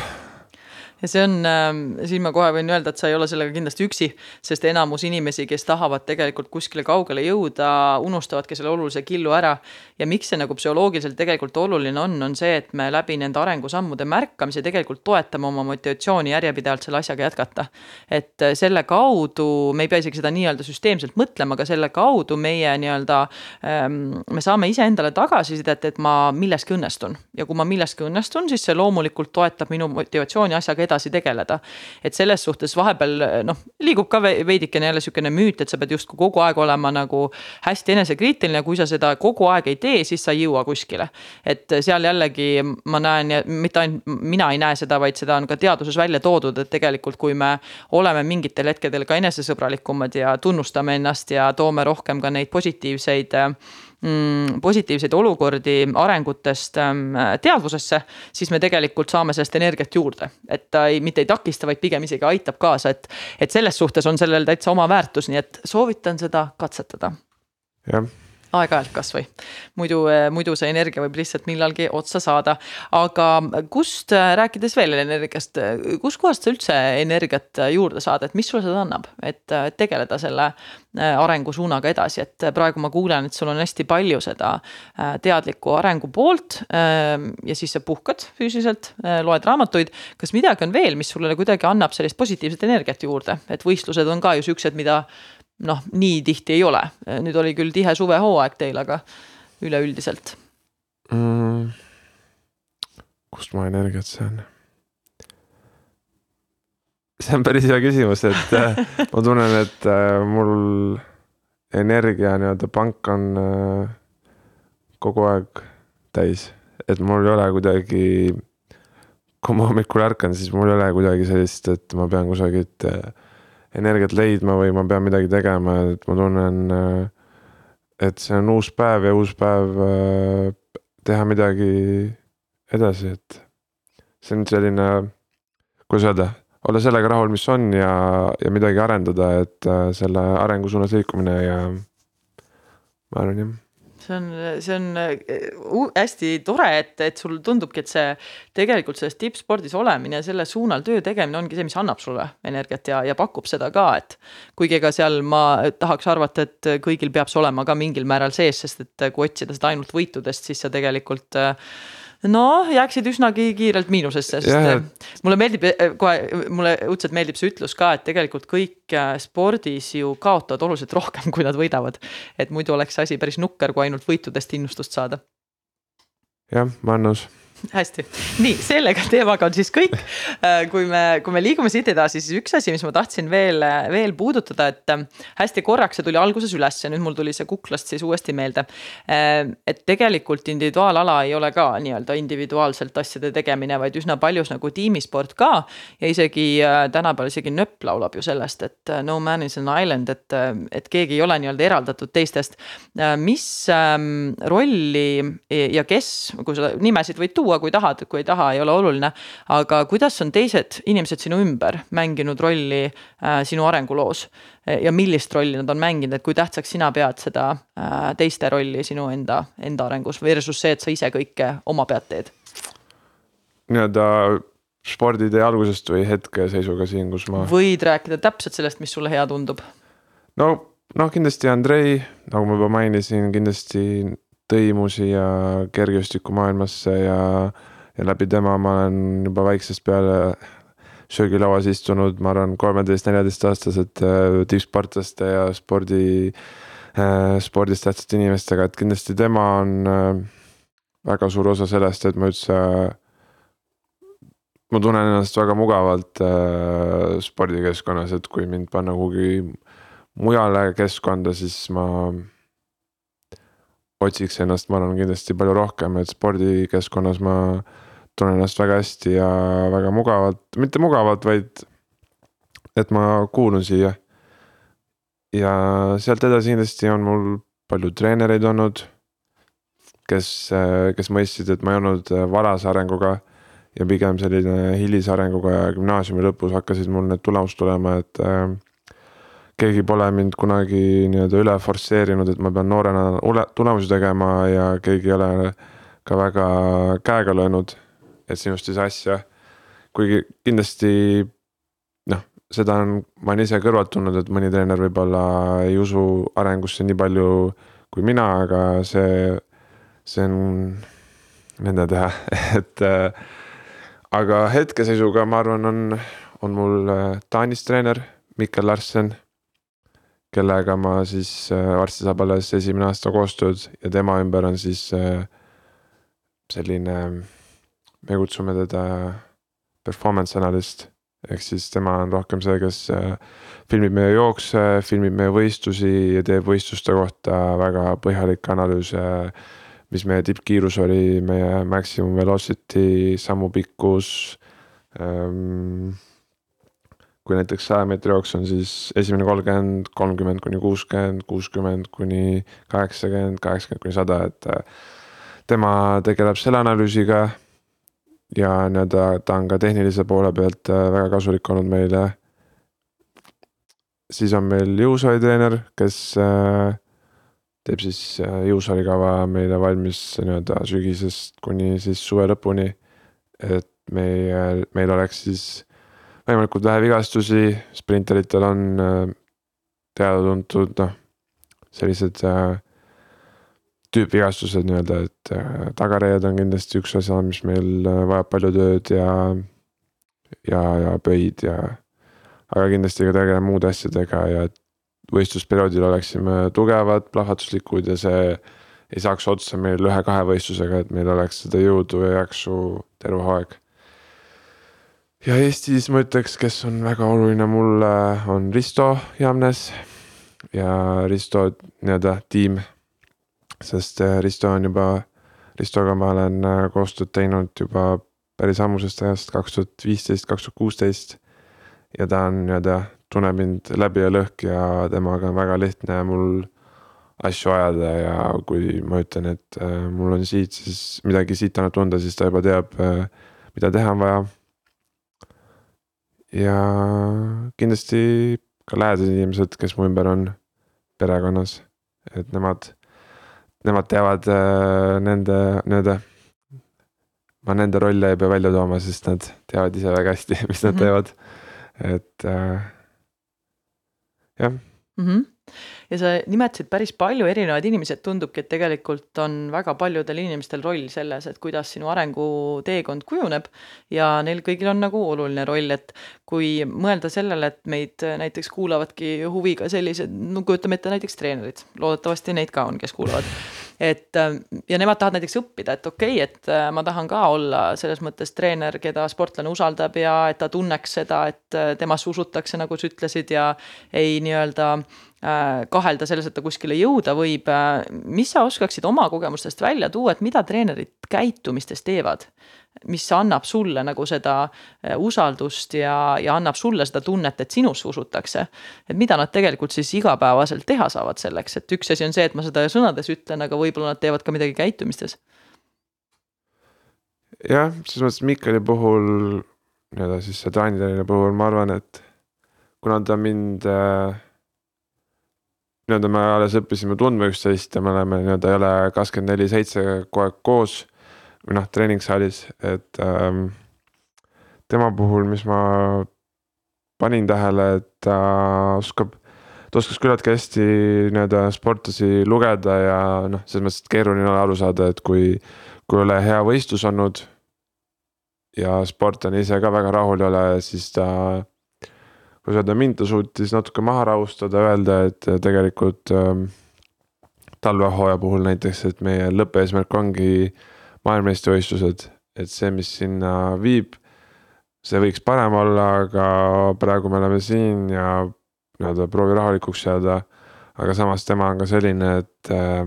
ja see on, ähm, siin ma kohe võin öelda, et sa ei ole sellega kindlasti üksi, sest enamus inimesi, kes tahavad tegelikult kuskile kaugele jõuda, unustavadki selle olulise killu ära. ja miks see nagu psühholoogiliselt tegelikult oluline on, on see, et me läbi nende arengusammude märkamise tegelikult toetame oma motivatsiooni järjepidevalt selle asjaga jätkata. et äh, selle kaudu, me ei pea isegi seda nii-öelda süsteemselt mõtlema, aga selle kaudu meie nii-öelda ähm,, me saame iseendale tagasisidet, et ma milleski õnnestun ja kui ma milleski õnnestun, siis see loomulikult toetab minu motivatsiooni asjaga edasi tegeleda. et selles suhtes vahepeal noh, liigub ka veidikene jälle sihukene müüt, et sa pead justkui kogu aeg olema nagu hästi enesekriitiline, kui sa seda kogu aeg ei tee, siis sa ei jõua kuskile. et seal jällegi ma näen ja mitte ainult mina ei näe seda, vaid seda on ka teaduses välja toodud, et tegelikult kui me oleme mingitel hetkedel ka enesesõbralikumad ja tunnustame ennast ja toome rohkem ka neid positiivseid positiivseid olukordi arengutest ähm, teadvusesse, siis me tegelikult saame sellest energiat juurde. et ta ei, mitte ei takista, vaid pigem isegi aitab kaasa, et, et selles suhtes on sellel täitsa oma väärtus, nii et soovitan seda katsetada. jah aeg-ajalt kasvõi. muidu, eh, muidu see energia võib lihtsalt millalgi otsa saada. aga kust, eh, rääkides veel energiast, eh, kuskohast sa üldse energiat juurde saad, et mis sulle seda annab, et tegeleda selle arengusuunaga edasi, et praegu ma kuulen, et sul on hästi palju seda teadliku arengu poolt. ja siis sa puhkad füüsiliselt, loed raamatuid. kas midagi on veel, mis sulle kuidagi annab sellist positiivset energiat juurde, et võistlused on ka ju siuksed, mida noh, nii tihti ei ole, nüüd oli küll tihe suvehooaeg teil, aga üleüldiselt mm,. kust ma energiat saan? see on päris hea küsimus, et äh, ma tunnen, et äh, mul energia nii-öelda pank on äh, kogu aeg täis, et mul ei ole kuidagi. kui ma hommikul ärkan, siis mul ei ole kuidagi sellist, et ma pean kusagilt äh, energiat leidma või ma pean midagi tegema, et ma tunnen, äh, et see on uus päev ja uus päev äh, teha midagi edasi, et see on selline, kuidas öelda, olla sellega rahul, mis on ja, ja midagi arendada, et äh, selle arengu suunas liikumine ja ma arvan jah see on, see on uh, hästi tore, et, et sul tundubki, et see tegelikult selles tippspordis olemine selle suunal töö tegemine ongi see, mis annab sulle energiat ja, ja pakub seda ka, et. kuigi ega seal ma tahaks arvata, et kõigil peab see olema ka mingil määral sees, sest et kui otsida seda ainult võitudest, siis sa tegelikult äh, noh, jääksid üsnagi kiirelt miinusesse, sest yeah. mulle meeldib eh, kohe, mulle õudselt meeldib see ütlus ka, et tegelikult kõik spordis ju kaotavad oluliselt rohkem, kui nad võidavad. et muidu oleks asi päris nukker, kui ainult võitudest innustust saada. jah, ma olen nõus hästi, nii sellega teemaga on siis kõik. Äh, kui me, kui me liigume siit edasi, siis üks asi, mis ma tahtsin veel, veel puudutada, et äh, hästi korraks see tuli alguses üles ja nüüd mul tuli see kuklast siis uuesti meelde. Äh, et tegelikult individuaalala ei ole ka nii-öelda individuaalselt asjade tegemine, vaid üsna paljus nagu tiimisport ka. ja isegi tänapäeval isegi nööp laulab ju sellest, et no man is an island, et, et keegi ei ole nii-öelda eraldatud teistest. mis ähm, rolli ja kes, kui sa nimesid võid tuua tuua, kui tahad, kui ei taha, ei ole oluline. aga kuidas on teised inimesed sinu ümber mänginud rolli äh, sinu arenguloos ja millist rolli nad on mänginud, et kui tähtsaks sina pead seda äh, teiste rolli sinu enda, enda arengus versus see, et sa ise kõike oma pead teed? nii-öelda sporditee algusest või hetkeseisuga siin, kus ma. võid rääkida täpselt sellest, mis sulle hea tundub. no, noh, kindlasti Andrei, nagu ma juba mainisin, kindlasti tõi mu siia kergejõustikumaailmasse ja, ja läbi tema ma olen juba väiksest peale söögilauas istunud, ma arvan, kolmeteist-neljateistaastased äh, tippsportlaste ja spordi, äh, spordis tähtsate inimestega, et kindlasti tema on äh, väga suur osa sellest, et ma üldse ma tunnen ennast väga mugavalt spordikeskkonnas, et kui mind panna kuhugi mujale keskkonda, siis ma otsiks ennast, ma arvan, kindlasti palju rohkem, et spordikeskkonnas ma tunnen ennast väga hästi ja väga mugavalt, mitte mugavalt, vaid et ma kuulun siia. ja sealt edasi kindlasti on mul palju treenereid olnud. kes, kes mõistsid, et ma ei olnud varase arenguga ja pigem selline hilise arenguga ja gümnaasiumi lõpus hakkasid mul need tulemused tulema, et keegi pole mind kunagi nii-öelda üle forsseerinud, et ma pean noorena tulemusi tegema ja keegi ei ole ka väga käega löönud, et sinust ei saa asja. kuigi kindlasti noh, seda on, ma olen ise kõrvalt tundnud, et mõni treener võib-olla ei usu arengusse nii palju kui mina, aga see, see on nende teha, et äh, aga hetkeseisuga ma arvan, on, on mul äh, Taanis treener Mikkel Larsen kellega ma siis äh, varsti saab alles esimene aasta koostööd ja tema ümber on siis äh, selline, me kutsume teda performance analyst. ehk siis tema on rohkem see, kes äh, filmib meie jookse, filmib meie võistlusi ja teeb võistluste kohta väga põhjalikke analüüse. mis meie tippkiirus oli, meie maximum velocity, sammu pikkus ähm, kui näiteks saja meetri jooks on siis esimene kolmkümmend, kolmkümmend kuni kuuskümmend, kuuskümmend kuni kaheksakümmend, kaheksakümmend kuni sada, et. Äh, tema tegeleb selle analüüsiga. ja nii-öelda ta on ka tehnilise poole pealt äh, väga kasulik olnud meile. siis on meil jõusaalitreener, kes äh, teeb siis jõusaalikava meile valmis nii-öelda sügisest kuni siis suve lõpuni. et meie, meil oleks siis võimalikult vähe vigastusi, sprinteritel on äh, teada-tuntud noh, sellised äh, tüüpvigastused nii-öelda, et äh, tagareiad on kindlasti üks osa, mis meil vajab palju tööd ja, ja, ja pöid ja. aga kindlasti ka tegeleme muude asjadega ja võistlusperioodil oleksime tugevad, plahvatuslikud ja see ei saaks otsa meil ühe-kahe võistlusega, et meil oleks seda jõudu ja jaksu terve hooaeg ja Eestis ma ütleks, kes on väga oluline mulle, on Risto Jamnes ja Risto nii-öelda tiim. sest äh, Risto on juba, Ristoga ma olen äh, koostööd teinud juba päris ammusest ajast, kaks tuhat viisteist, kaks tuhat kuusteist. ja ta on nii-öelda, tunneb mind läbi ja lõhki ja temaga on väga lihtne mul asju ajada ja kui ma ütlen, et äh, mul on siit, siis midagi siit annab tunda, siis ta juba teab, mida teha on vaja ja kindlasti ka lähedased inimesed, kes mu ümber on perekonnas, et nemad, nemad teavad äh, nende nii-öelda. ma nende rolle ei pea välja tooma, sest nad teavad ise väga hästi, mis nad -hmm. teevad, et äh, jah mm. -hmm ja sa nimetasid päris palju erinevaid inimesi, et tundubki, et tegelikult on väga paljudel inimestel roll selles, et kuidas sinu arenguteekond kujuneb. ja neil kõigil on nagu oluline roll, et kui mõelda sellele, et meid näiteks kuulavadki huviga sellised, no kujutame ette näiteks treenerid, loodetavasti neid ka on, kes kuulavad. et ja nemad tahavad näiteks õppida, et okei okay,, et ma tahan ka olla selles mõttes treener, keda sportlane usaldab ja et ta tunneks seda, et temasse usutakse, nagu sa ütlesid ja ei nii-öelda Äh, kahelda selles, et ta kuskile jõuda võib. Äh, mis sa oskaksid oma kogemustest välja tuua, et mida treenerid käitumistes teevad? mis annab sulle nagu seda äh, usaldust ja, ja annab sulle seda tunnet, et sinusse usutakse. et mida nad tegelikult siis igapäevaselt teha saavad selleks, et üks asi on see, et ma seda sõnades ütlen, aga võib-olla nad teevad ka midagi käitumistes. jah, selles mõttes Mikkeli puhul, nii-öelda siis see Taani puhul ma arvan, et kuna ta mind äh, nii-öelda me alles õppisime tundma üksteist ja me oleme nii-öelda ei ole kakskümmend neli seitse kogu aeg koos. või noh, treeningsaalis, et ähm, tema puhul, mis ma panin tähele, et ta oskab, ta oskas küllaltki hästi nii-öelda sportlasi lugeda ja noh, selles mõttes, et keeruline on aru saada, et kui, kui ei ole hea võistlus olnud. ja sportlane ise ka väga rahul ei ole, siis ta kuidas öelda, mind ta suutis natuke maha rahustada, öelda, et tegelikult ähm, talvehooaja puhul näiteks, et meie lõppeesmärk ongi maailmameistrivõistlused, et see, mis sinna viib, see võiks parem olla, aga praegu me oleme siin ja nii-öelda proovi rahulikuks jääda. aga samas tema on ka selline, et äh,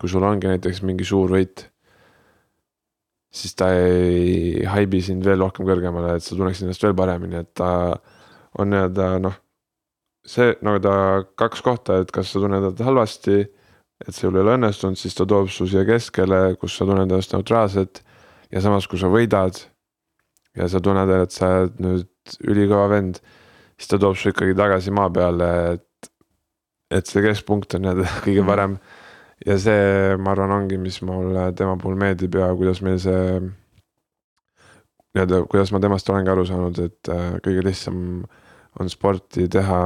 kui sul ongi näiteks mingi suur võit, siis ta ei haibi sind veel rohkem kõrgemale, et sa tunneksid ennast veel paremini, et ta on nii-öelda noh, see nagu ta kaks kohta, et kas sa tunned end halvasti et sul ei ole õnnestunud, siis ta toob su siia keskele, kus sa tunned ennast neutraalselt. ja samas, kui sa võidad ja sa tunned, et sa oled nüüd ülikõva vend, siis ta toob su ikkagi tagasi maa peale, et, et see keskpunkt on nii-öelda kõige mhm. parem. ja see, ma arvan, ongi, mis mulle tema puhul meeldib ja kuidas meil see nii-öelda, kuidas ma temast olengi aru saanud, et äh, kõige lihtsam on sporti teha,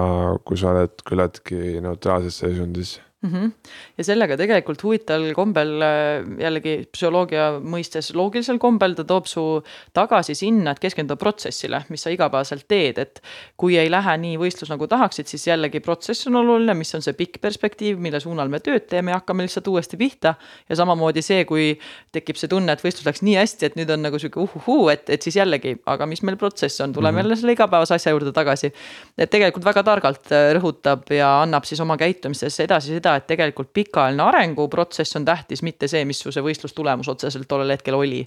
kui sa oled küllaltki neutraalses seisundis mm. -hmm. ja sellega tegelikult huvitaval kombel äh, jällegi psühholoogia mõistes loogilisel kombel ta toob su tagasi sinna, et keskenduda protsessile, mis sa igapäevaselt teed, et kui ei lähe nii võistlus nagu tahaksid, siis jällegi protsess on oluline, mis on see pikk perspektiiv, mille suunal me tööd teeme ja hakkame lihtsalt uuesti pihta. ja samamoodi see, kui tekib see tunne, et võistlus läks nii hästi, et nüüd on nagu sihuke uhuhuu, et, et siis jällegi, aga mis meil protsess on, tuleme mm -hmm. jälle selle igapäevase asja juurde tagasi. et tegelikult väga targalt äh, rõhutab ja annab siis oma käitumises edasi seda, et tegelikult pikaajaline arenguprotsess on tähtis, mitte see, mis su see võistlustulemus otseselt tollel hetkel oli.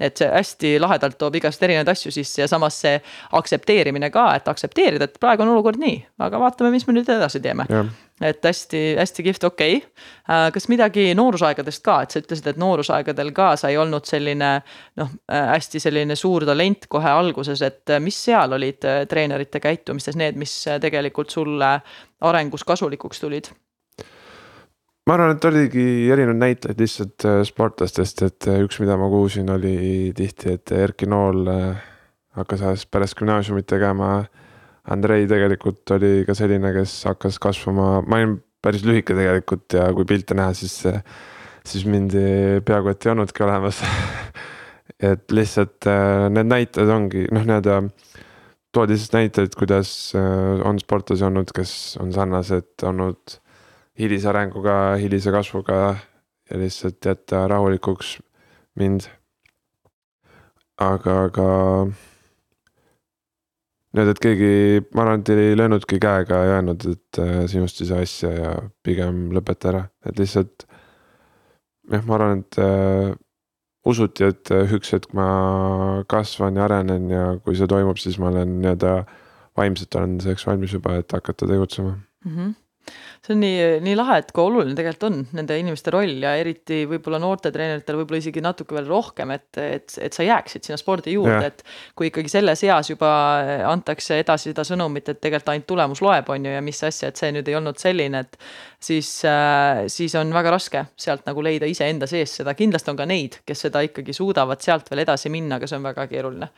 et see hästi lahedalt toob igast erinevaid asju sisse ja samas see aktsepteerimine ka, et aktsepteerida, et praegu on olukord nii, aga vaatame, mis me nüüd edasi teeme et hästi-hästi kihvt, okei okay.. Äh, kas midagi noorusaegadest ka, et sa ütlesid, et noorusaegadel ka sa ei olnud selline noh, äh, hästi selline suur talent kohe alguses, et äh, mis seal olid treenerite käitumistes need, mis tegelikult sulle arengus kasulikuks tulid? Ma arvan, et oligi erinevaid näitlejaid lihtsalt äh, sportlastest, et äh, üks, mida ma kuulsin, oli tihti, et Erki Nool äh, hakkas alles pärast gümnaasiumit tegema. Andrei tegelikult oli ka selline, kes hakkas kasvama, ma olin päris lühike tegelikult ja kui pilte näha, siis, siis mind peaaegu et ei olnudki olemas et lihtsalt need näitajad ongi noh, nii-öelda toodi siis näiteid, kuidas on sportlasi olnud, kes on sarnased olnud hilise arenguga, hilise kasvuga ja lihtsalt jätta rahulikuks mind. aga, aga need, et keegi, ma arvan, et ei löönudki käega ja öelnud, et äh, sinust ei saa asja ja pigem lõpeta ära, et lihtsalt. jah, ma arvan, et äh, usuti, et äh, üks hetk ma kasvan ja arenen ja kui see toimub, siis ma olen nii-öelda vaimselt olen selleks valmis juba, et hakata tegutsema mm. -hmm see on nii, nii lahe, et kui oluline tegelikult on nende inimeste roll ja eriti võib-olla noortetreeneritel võib-olla isegi natuke veel rohkem, et, et, et sa jääksid sinna spordi juurde, et kui ikkagi selles eas juba antakse edasi seda sõnumit, et tegelikult ainult tulemus loeb, on ju, ja mis asja, et see nüüd ei olnud selline, et siis äh,, siis on väga raske sealt nagu leida iseenda sees seda, kindlasti on ka neid, kes seda ikkagi suudavad sealt veel edasi minna, aga see on väga keeruline.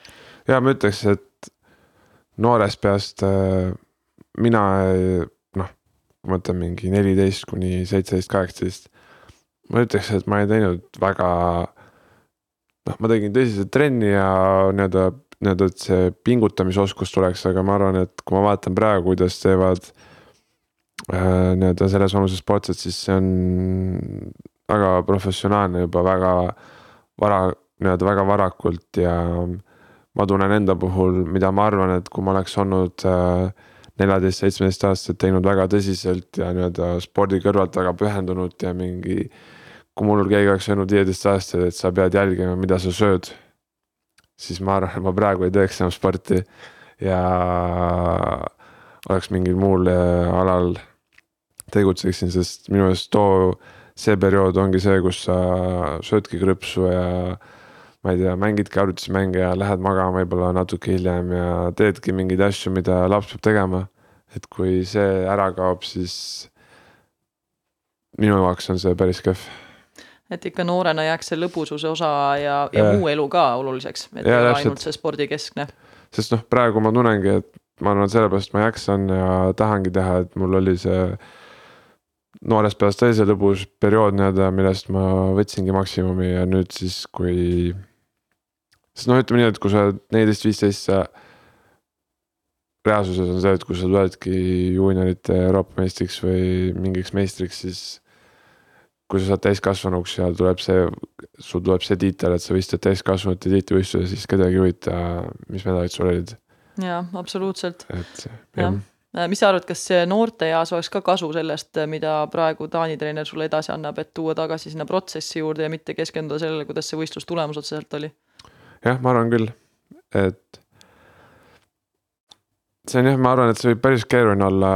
ja ma ütleks, et noorest peast äh, mina ma mõtlen mingi neliteist kuni seitseteist, kaheksateist. ma ütleks, et ma ei teinud väga, noh, ma tegin tõsiselt trenni ja nii-öelda, nii-öelda, et see pingutamisoskus tuleks, aga ma arvan, et kui ma vaatan praegu, kuidas teevad äh, nii-öelda selles vanuses sportlased, siis see on väga professionaalne juba väga vara, nii-öelda väga varakult ja ma tunnen enda puhul, mida ma arvan, et kui ma oleks olnud äh, neljateist, seitsmeteist aastat teinud väga tõsiselt ja nii-öelda spordi kõrvalt väga pühendunud ja mingi. kui mul keegi oleks öelnud viieteist aastaselt, et sa pead jälgima, mida sa sööd. siis ma arvan, et ma praegu ei teeks enam sporti ja oleks mingil muul äh, alal tegutseksin, sest minu meelest too, see periood ongi see, kus sa söödki krõpsu ja ma ei tea, mängidki arvutismänge ja lähed magama võib-olla natuke hiljem ja teedki mingeid asju, mida laps peab tegema. et kui see ära kaob, siis minu jaoks on see päris kehv et ikka noorena jääks see lõbususe osa ja, ja, ja muu elu ka oluliseks, et ei ole ainult see spordikeskne. sest noh, praegu ma tunnengi, et ma arvan, et sellepärast ma jaksan ja tahangi teha, et mul oli see noorest peast oli see lõbus periood nii-öelda, millest ma võtsingi maksimumi ja nüüd siis, kui sest noh, ütleme nii, et kui sa oled neliteist, viisteist, sa. reaalsuses on see, et kui sa tuledki juuniorite Euroopa meistriks või mingiks meistriks, siis. kui sa saad täiskasvanuks ja tuleb see, sul tuleb see tiitel, et sa võistled täiskasvanute tiitlivõistluse, siis kedagi ei huvita, mis medalid sul olid. jaa, absoluutselt. et jah äh, mis sa arvad, kas noorte eas oleks ka kasu sellest, mida praegu Taani treener sulle edasi annab, et tuua tagasi sinna protsessi juurde ja mitte keskenduda sellele, kuidas see võistlustulemus otseselt oli? Jah, ma arvan küll, et. see on jah, ma arvan, et see võib päris keeruline olla,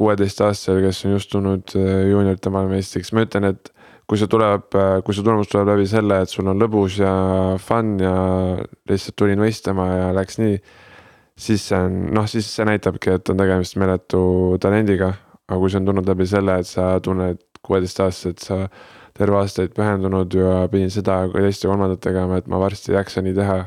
kuueteistaastasel, kes on just tulnud juuniorite maailmameistriks, ma ütlen, et kui see tuleb, kui see tulemus tuleb läbi selle, et sul on lõbus ja fun ja lihtsalt tulin võistlema ja läks nii. siis see on, noh, siis see näitabki, et on tegemist meeletu talendiga. aga kui see on tulnud läbi selle, et sa tunned kuueteistaastaselt, sa terve aastaid pühendunud ja pidin seda ja teist ja kolmandat tegema, et ma varsti ei jaksa nii teha.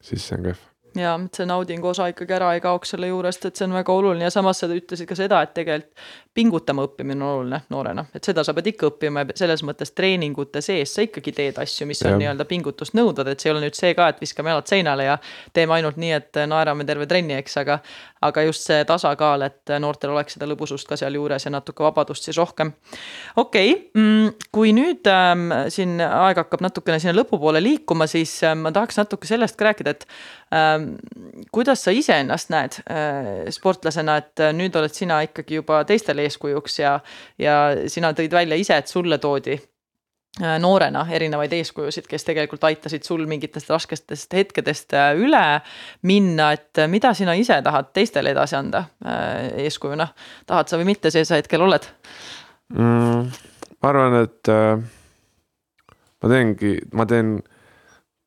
siis see on kehv ja et see naudingu osa ikkagi ära ei kaoks selle juurest, et see on väga oluline. Ja samas sa ütlesid ka seda, et tegelikult pingutama õppimine on oluline noorena, et seda sa pead ikka õppima ja selles mõttes treeningute sees sa ikkagi teed asju, mis on nii-öelda pingutust nõudvad, et see ei ole nüüd see ka, et viskame jalad seinale ja teeme ainult nii, et naerame terve trenni, eks, aga aga just see tasakaal, et noortel oleks seda lõbusust ka sealjuures ja natuke vabadust siis rohkem. okei okay,, mm, kui nüüd ähm, siin aeg hakkab natukene sinna lõpupoole liikuma, siis äh, ma tahaks natuke sellest ka rääkida, et ähm, kuidas sa iseennast näed äh, sportlasena, et äh, nüüd oled sina ikkagi juba teistele eeskujuks ja, ja sina tõid välja ise, et sulle toodi Äh, noorena erinevaid eeskujusid, kes tegelikult aitasid sul mingitest raskestest hetkedest üle minna, et mida sina ise tahad teistele edasi anda eeskujuna, tahad sa või mitte, see sa hetkel oled mm,? ma arvan, et äh, ma teengi, ma teen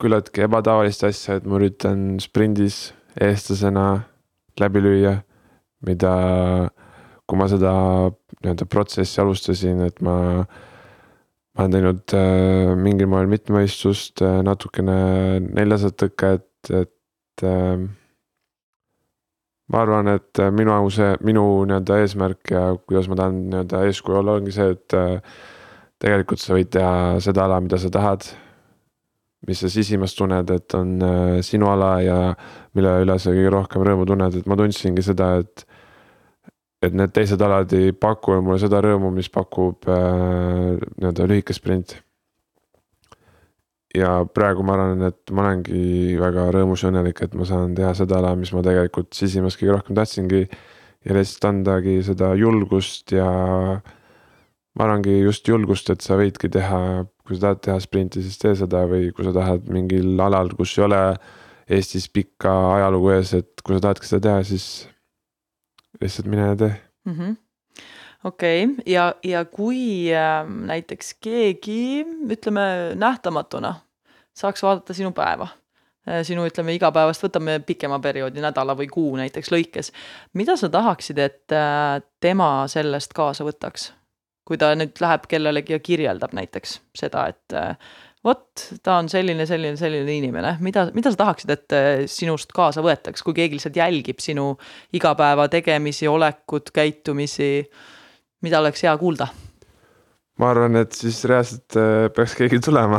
küllaltki ebatavalist asja, et ma üritan sprindis eestlasena läbi lüüa, mida, kui ma seda nii-öelda protsessi alustasin, et ma ma olen teinud äh, mingil moel mitmevõistlust äh,, natukene neljasadat tõket, et äh, ma arvan, et äh, minu see, minu nii-öelda eesmärk ja kuidas ma tahan nii-öelda eeskuju olla, ongi see, et äh, tegelikult sa võid teha seda ala, mida sa tahad. Mis sa sisimas tunned, et on äh, sinu ala ja mille üle sa kõige rohkem rõõmu tunned, et ma tundsingi seda, et et need teised alad ei paku mulle seda rõõmu, mis pakub äh, nii-öelda lühike sprint. ja praegu ma arvan, et ma olengi väga rõõmus ja õnnelik, et ma saan teha seda ala, mis ma tegelikult sisimas kõige rohkem tahtsingi. ja lihtsalt andagi seda julgust ja ma arvangi just julgust, et sa võidki teha, kui sa tahad teha sprinti, siis tee seda või kui sa tahad mingil alal, kus ei ole Eestis pikka ajalugu ees, et kui sa tahadki seda teha, siis lihtsalt mine ja tee mm. -hmm okei okay., ja, ja kui äh, näiteks keegi, ütleme nähtamatuna, saaks vaadata sinu päeva äh,, sinu, ütleme igapäevast, võtame pikema perioodi, nädala või kuu näiteks lõikes. mida sa tahaksid, et äh, tema sellest kaasa võtaks? Kui ta nüüd läheb kellelegi ja kirjeldab näiteks seda, et äh, vot, ta on selline, selline, selline inimene, mida, mida sa tahaksid, et äh, sinust kaasa võetaks, kui keegi lihtsalt jälgib sinu igapäeva tegemisi, olekut, käitumisi, mida oleks hea kuulda? ma arvan, et siis reaalselt äh, peaks keegi tulema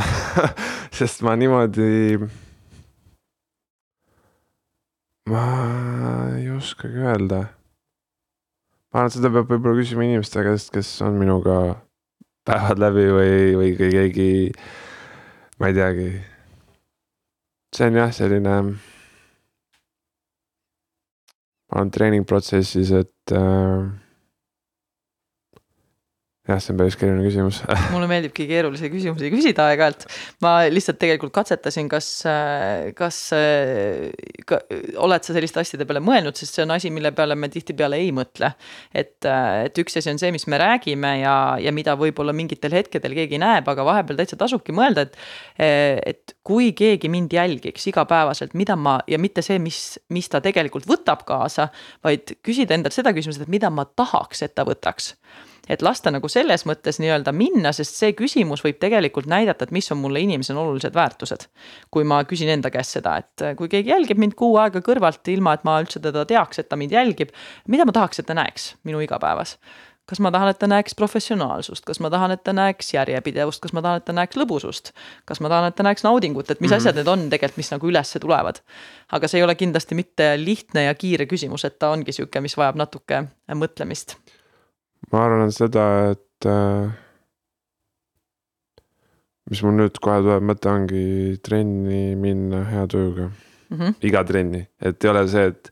sest ma niimoodi. ma ei oskagi öelda. Ma arvan, et seda peab võib-olla küsima inimeste käest, kes on minuga päevad läbi või, või kui keegi ma ei teagi. see on jah, selline. ma olen treeningprotsessis, et äh, jah, see on päris keeruline küsimus mulle meeldibki keerulisi küsimusi küsida aeg-ajalt. ma lihtsalt tegelikult katsetasin, kas, kas ka, oled sa selliste asjade peale mõelnud, sest see on asi, mille peale me tihtipeale ei mõtle. et, et üks asi on see, mis me räägime ja, ja mida võib-olla mingitel hetkedel keegi näeb, aga vahepeal täitsa tasubki mõelda, et. et kui keegi mind jälgiks igapäevaselt, mida ma ja mitte see, mis, mis ta tegelikult võtab kaasa, vaid küsida endalt seda küsimust, et mida ma tahaks, et ta võtaks et lasta nagu selles mõttes nii-öelda minna, sest see küsimus võib tegelikult näidata, et mis on mulle inimesena olulised väärtused. kui ma küsin enda käest seda, et kui keegi jälgib mind kuu aega kõrvalt, ilma et ma üldse teda teaks, et ta mind jälgib, mida ma tahaks, et ta näeks minu igapäevas kas ma tahan, et ta näeks professionaalsust, kas ma tahan, et ta näeks järjepidevust, kas ma tahan, et ta näeks lõbusust. kas ma tahan, et ta näeks naudingut, et mis mm -hmm. asjad need on tegelikult, mis nagu ülesse tulevad. aga see ei ole kindlasti mitte lihtne ja kiire küsimus, et ta ongi sihuke, mis vajab natuke mõtlemist ma arvan seda, et äh, mis mul nüüd kohe tuleb mõte, ongi trenni minna hea tujuga mm. -hmm. iga trenni, et ei ole see, et,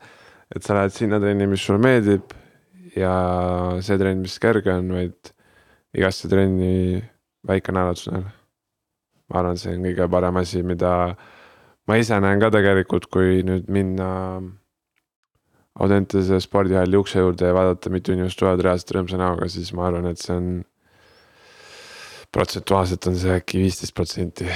et sa lähed sinna trenni, mis sulle meeldib ja see trenn, mis kerge on, vaid igasse trenni väike naerutusnäol. ma arvan, see on kõige parem asi, mida ma ise näen ka tegelikult, kui nüüd minna Audentese spordihalli ukse juurde ja vaadata, mitu inimest tulevad reaalselt rõõmsa näoga, siis ma arvan, et see on. protsentuaalselt on see äkki viisteist protsenti.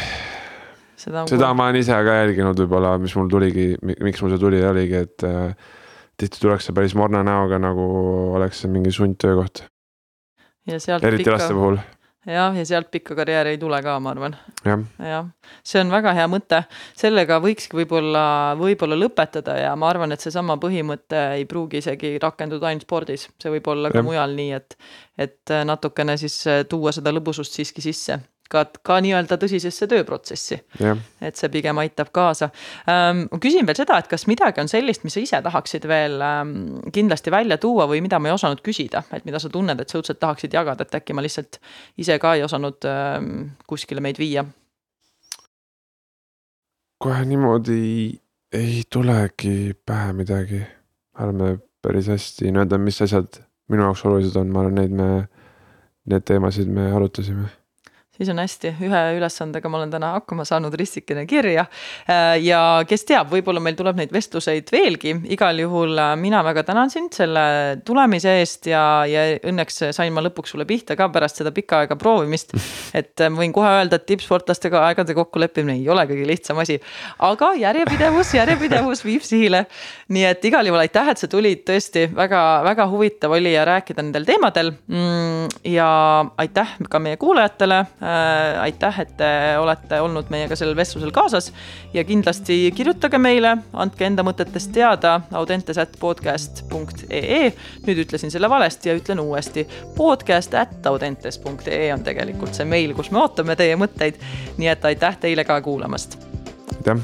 seda, seda ma olen ise ka jälginud võib-olla, mis mul tuligi, miks mul see tuli, oligi, et äh, tihti tullakse päris morna näoga, nagu oleks see mingi sundtöökoht. eriti pika... laste puhul jah, ja sealt pikka karjääri ei tule ka, ma arvan. Ja.. jah, see on väga hea mõte, sellega võikski võib-olla, võib-olla lõpetada ja ma arvan, et seesama põhimõte ei pruugi isegi rakenduda ainult spordis, see võib olla ka ja. mujal nii, et, et natukene siis tuua seda lõbusust siiski sisse ka, ka nii-öelda tõsisesse tööprotsessi. et see pigem aitab kaasa ähm,. küsin veel seda, et kas midagi on sellist, mis sa ise tahaksid veel ähm, kindlasti välja tuua või mida ma ei osanud küsida, et mida sa tunned, et sa õudselt tahaksid jagada, et äkki ma lihtsalt ise ka ei osanud ähm, kuskile meid viia? kohe niimoodi ei tulegi pähe midagi. oleme päris hästi nii-öelda, mis asjad minu jaoks olulised on, ma arvan, neid me, need teemasid me arutasime siis on hästi, ühe ülesandega ma olen täna hakkama saanud, ristikene kirja. Äh, ja kes teab, võib-olla meil tuleb neid vestluseid veelgi, igal juhul äh, mina väga tänan sind selle tulemise eest ja, ja õnneks sain ma lõpuks sulle pihta ka pärast seda pikka aega proovimist. et äh, võin kohe öelda, et tippsportlastega aegade kokkuleppimine ei ole kõige lihtsam asi, aga järjepidevus, järjepidevus viib sihile. nii et igal juhul aitäh, et sa tulid, tõesti väga-väga huvitav oli rääkida nendel teemadel. Mm, ja aitäh ka meie kuulajatele Äh, aitäh, et te olete olnud meiega sellel vestlusel kaasas ja kindlasti kirjutage meile, andke enda mõtetest teada audentes at podcast punkt ee. nüüd ütlesin selle valesti ja ütlen uuesti. podcast at audentes punkt ee on tegelikult see meil, kus me ootame teie mõtteid. nii et aitäh teile ka kuulamast. aitäh.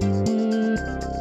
thank you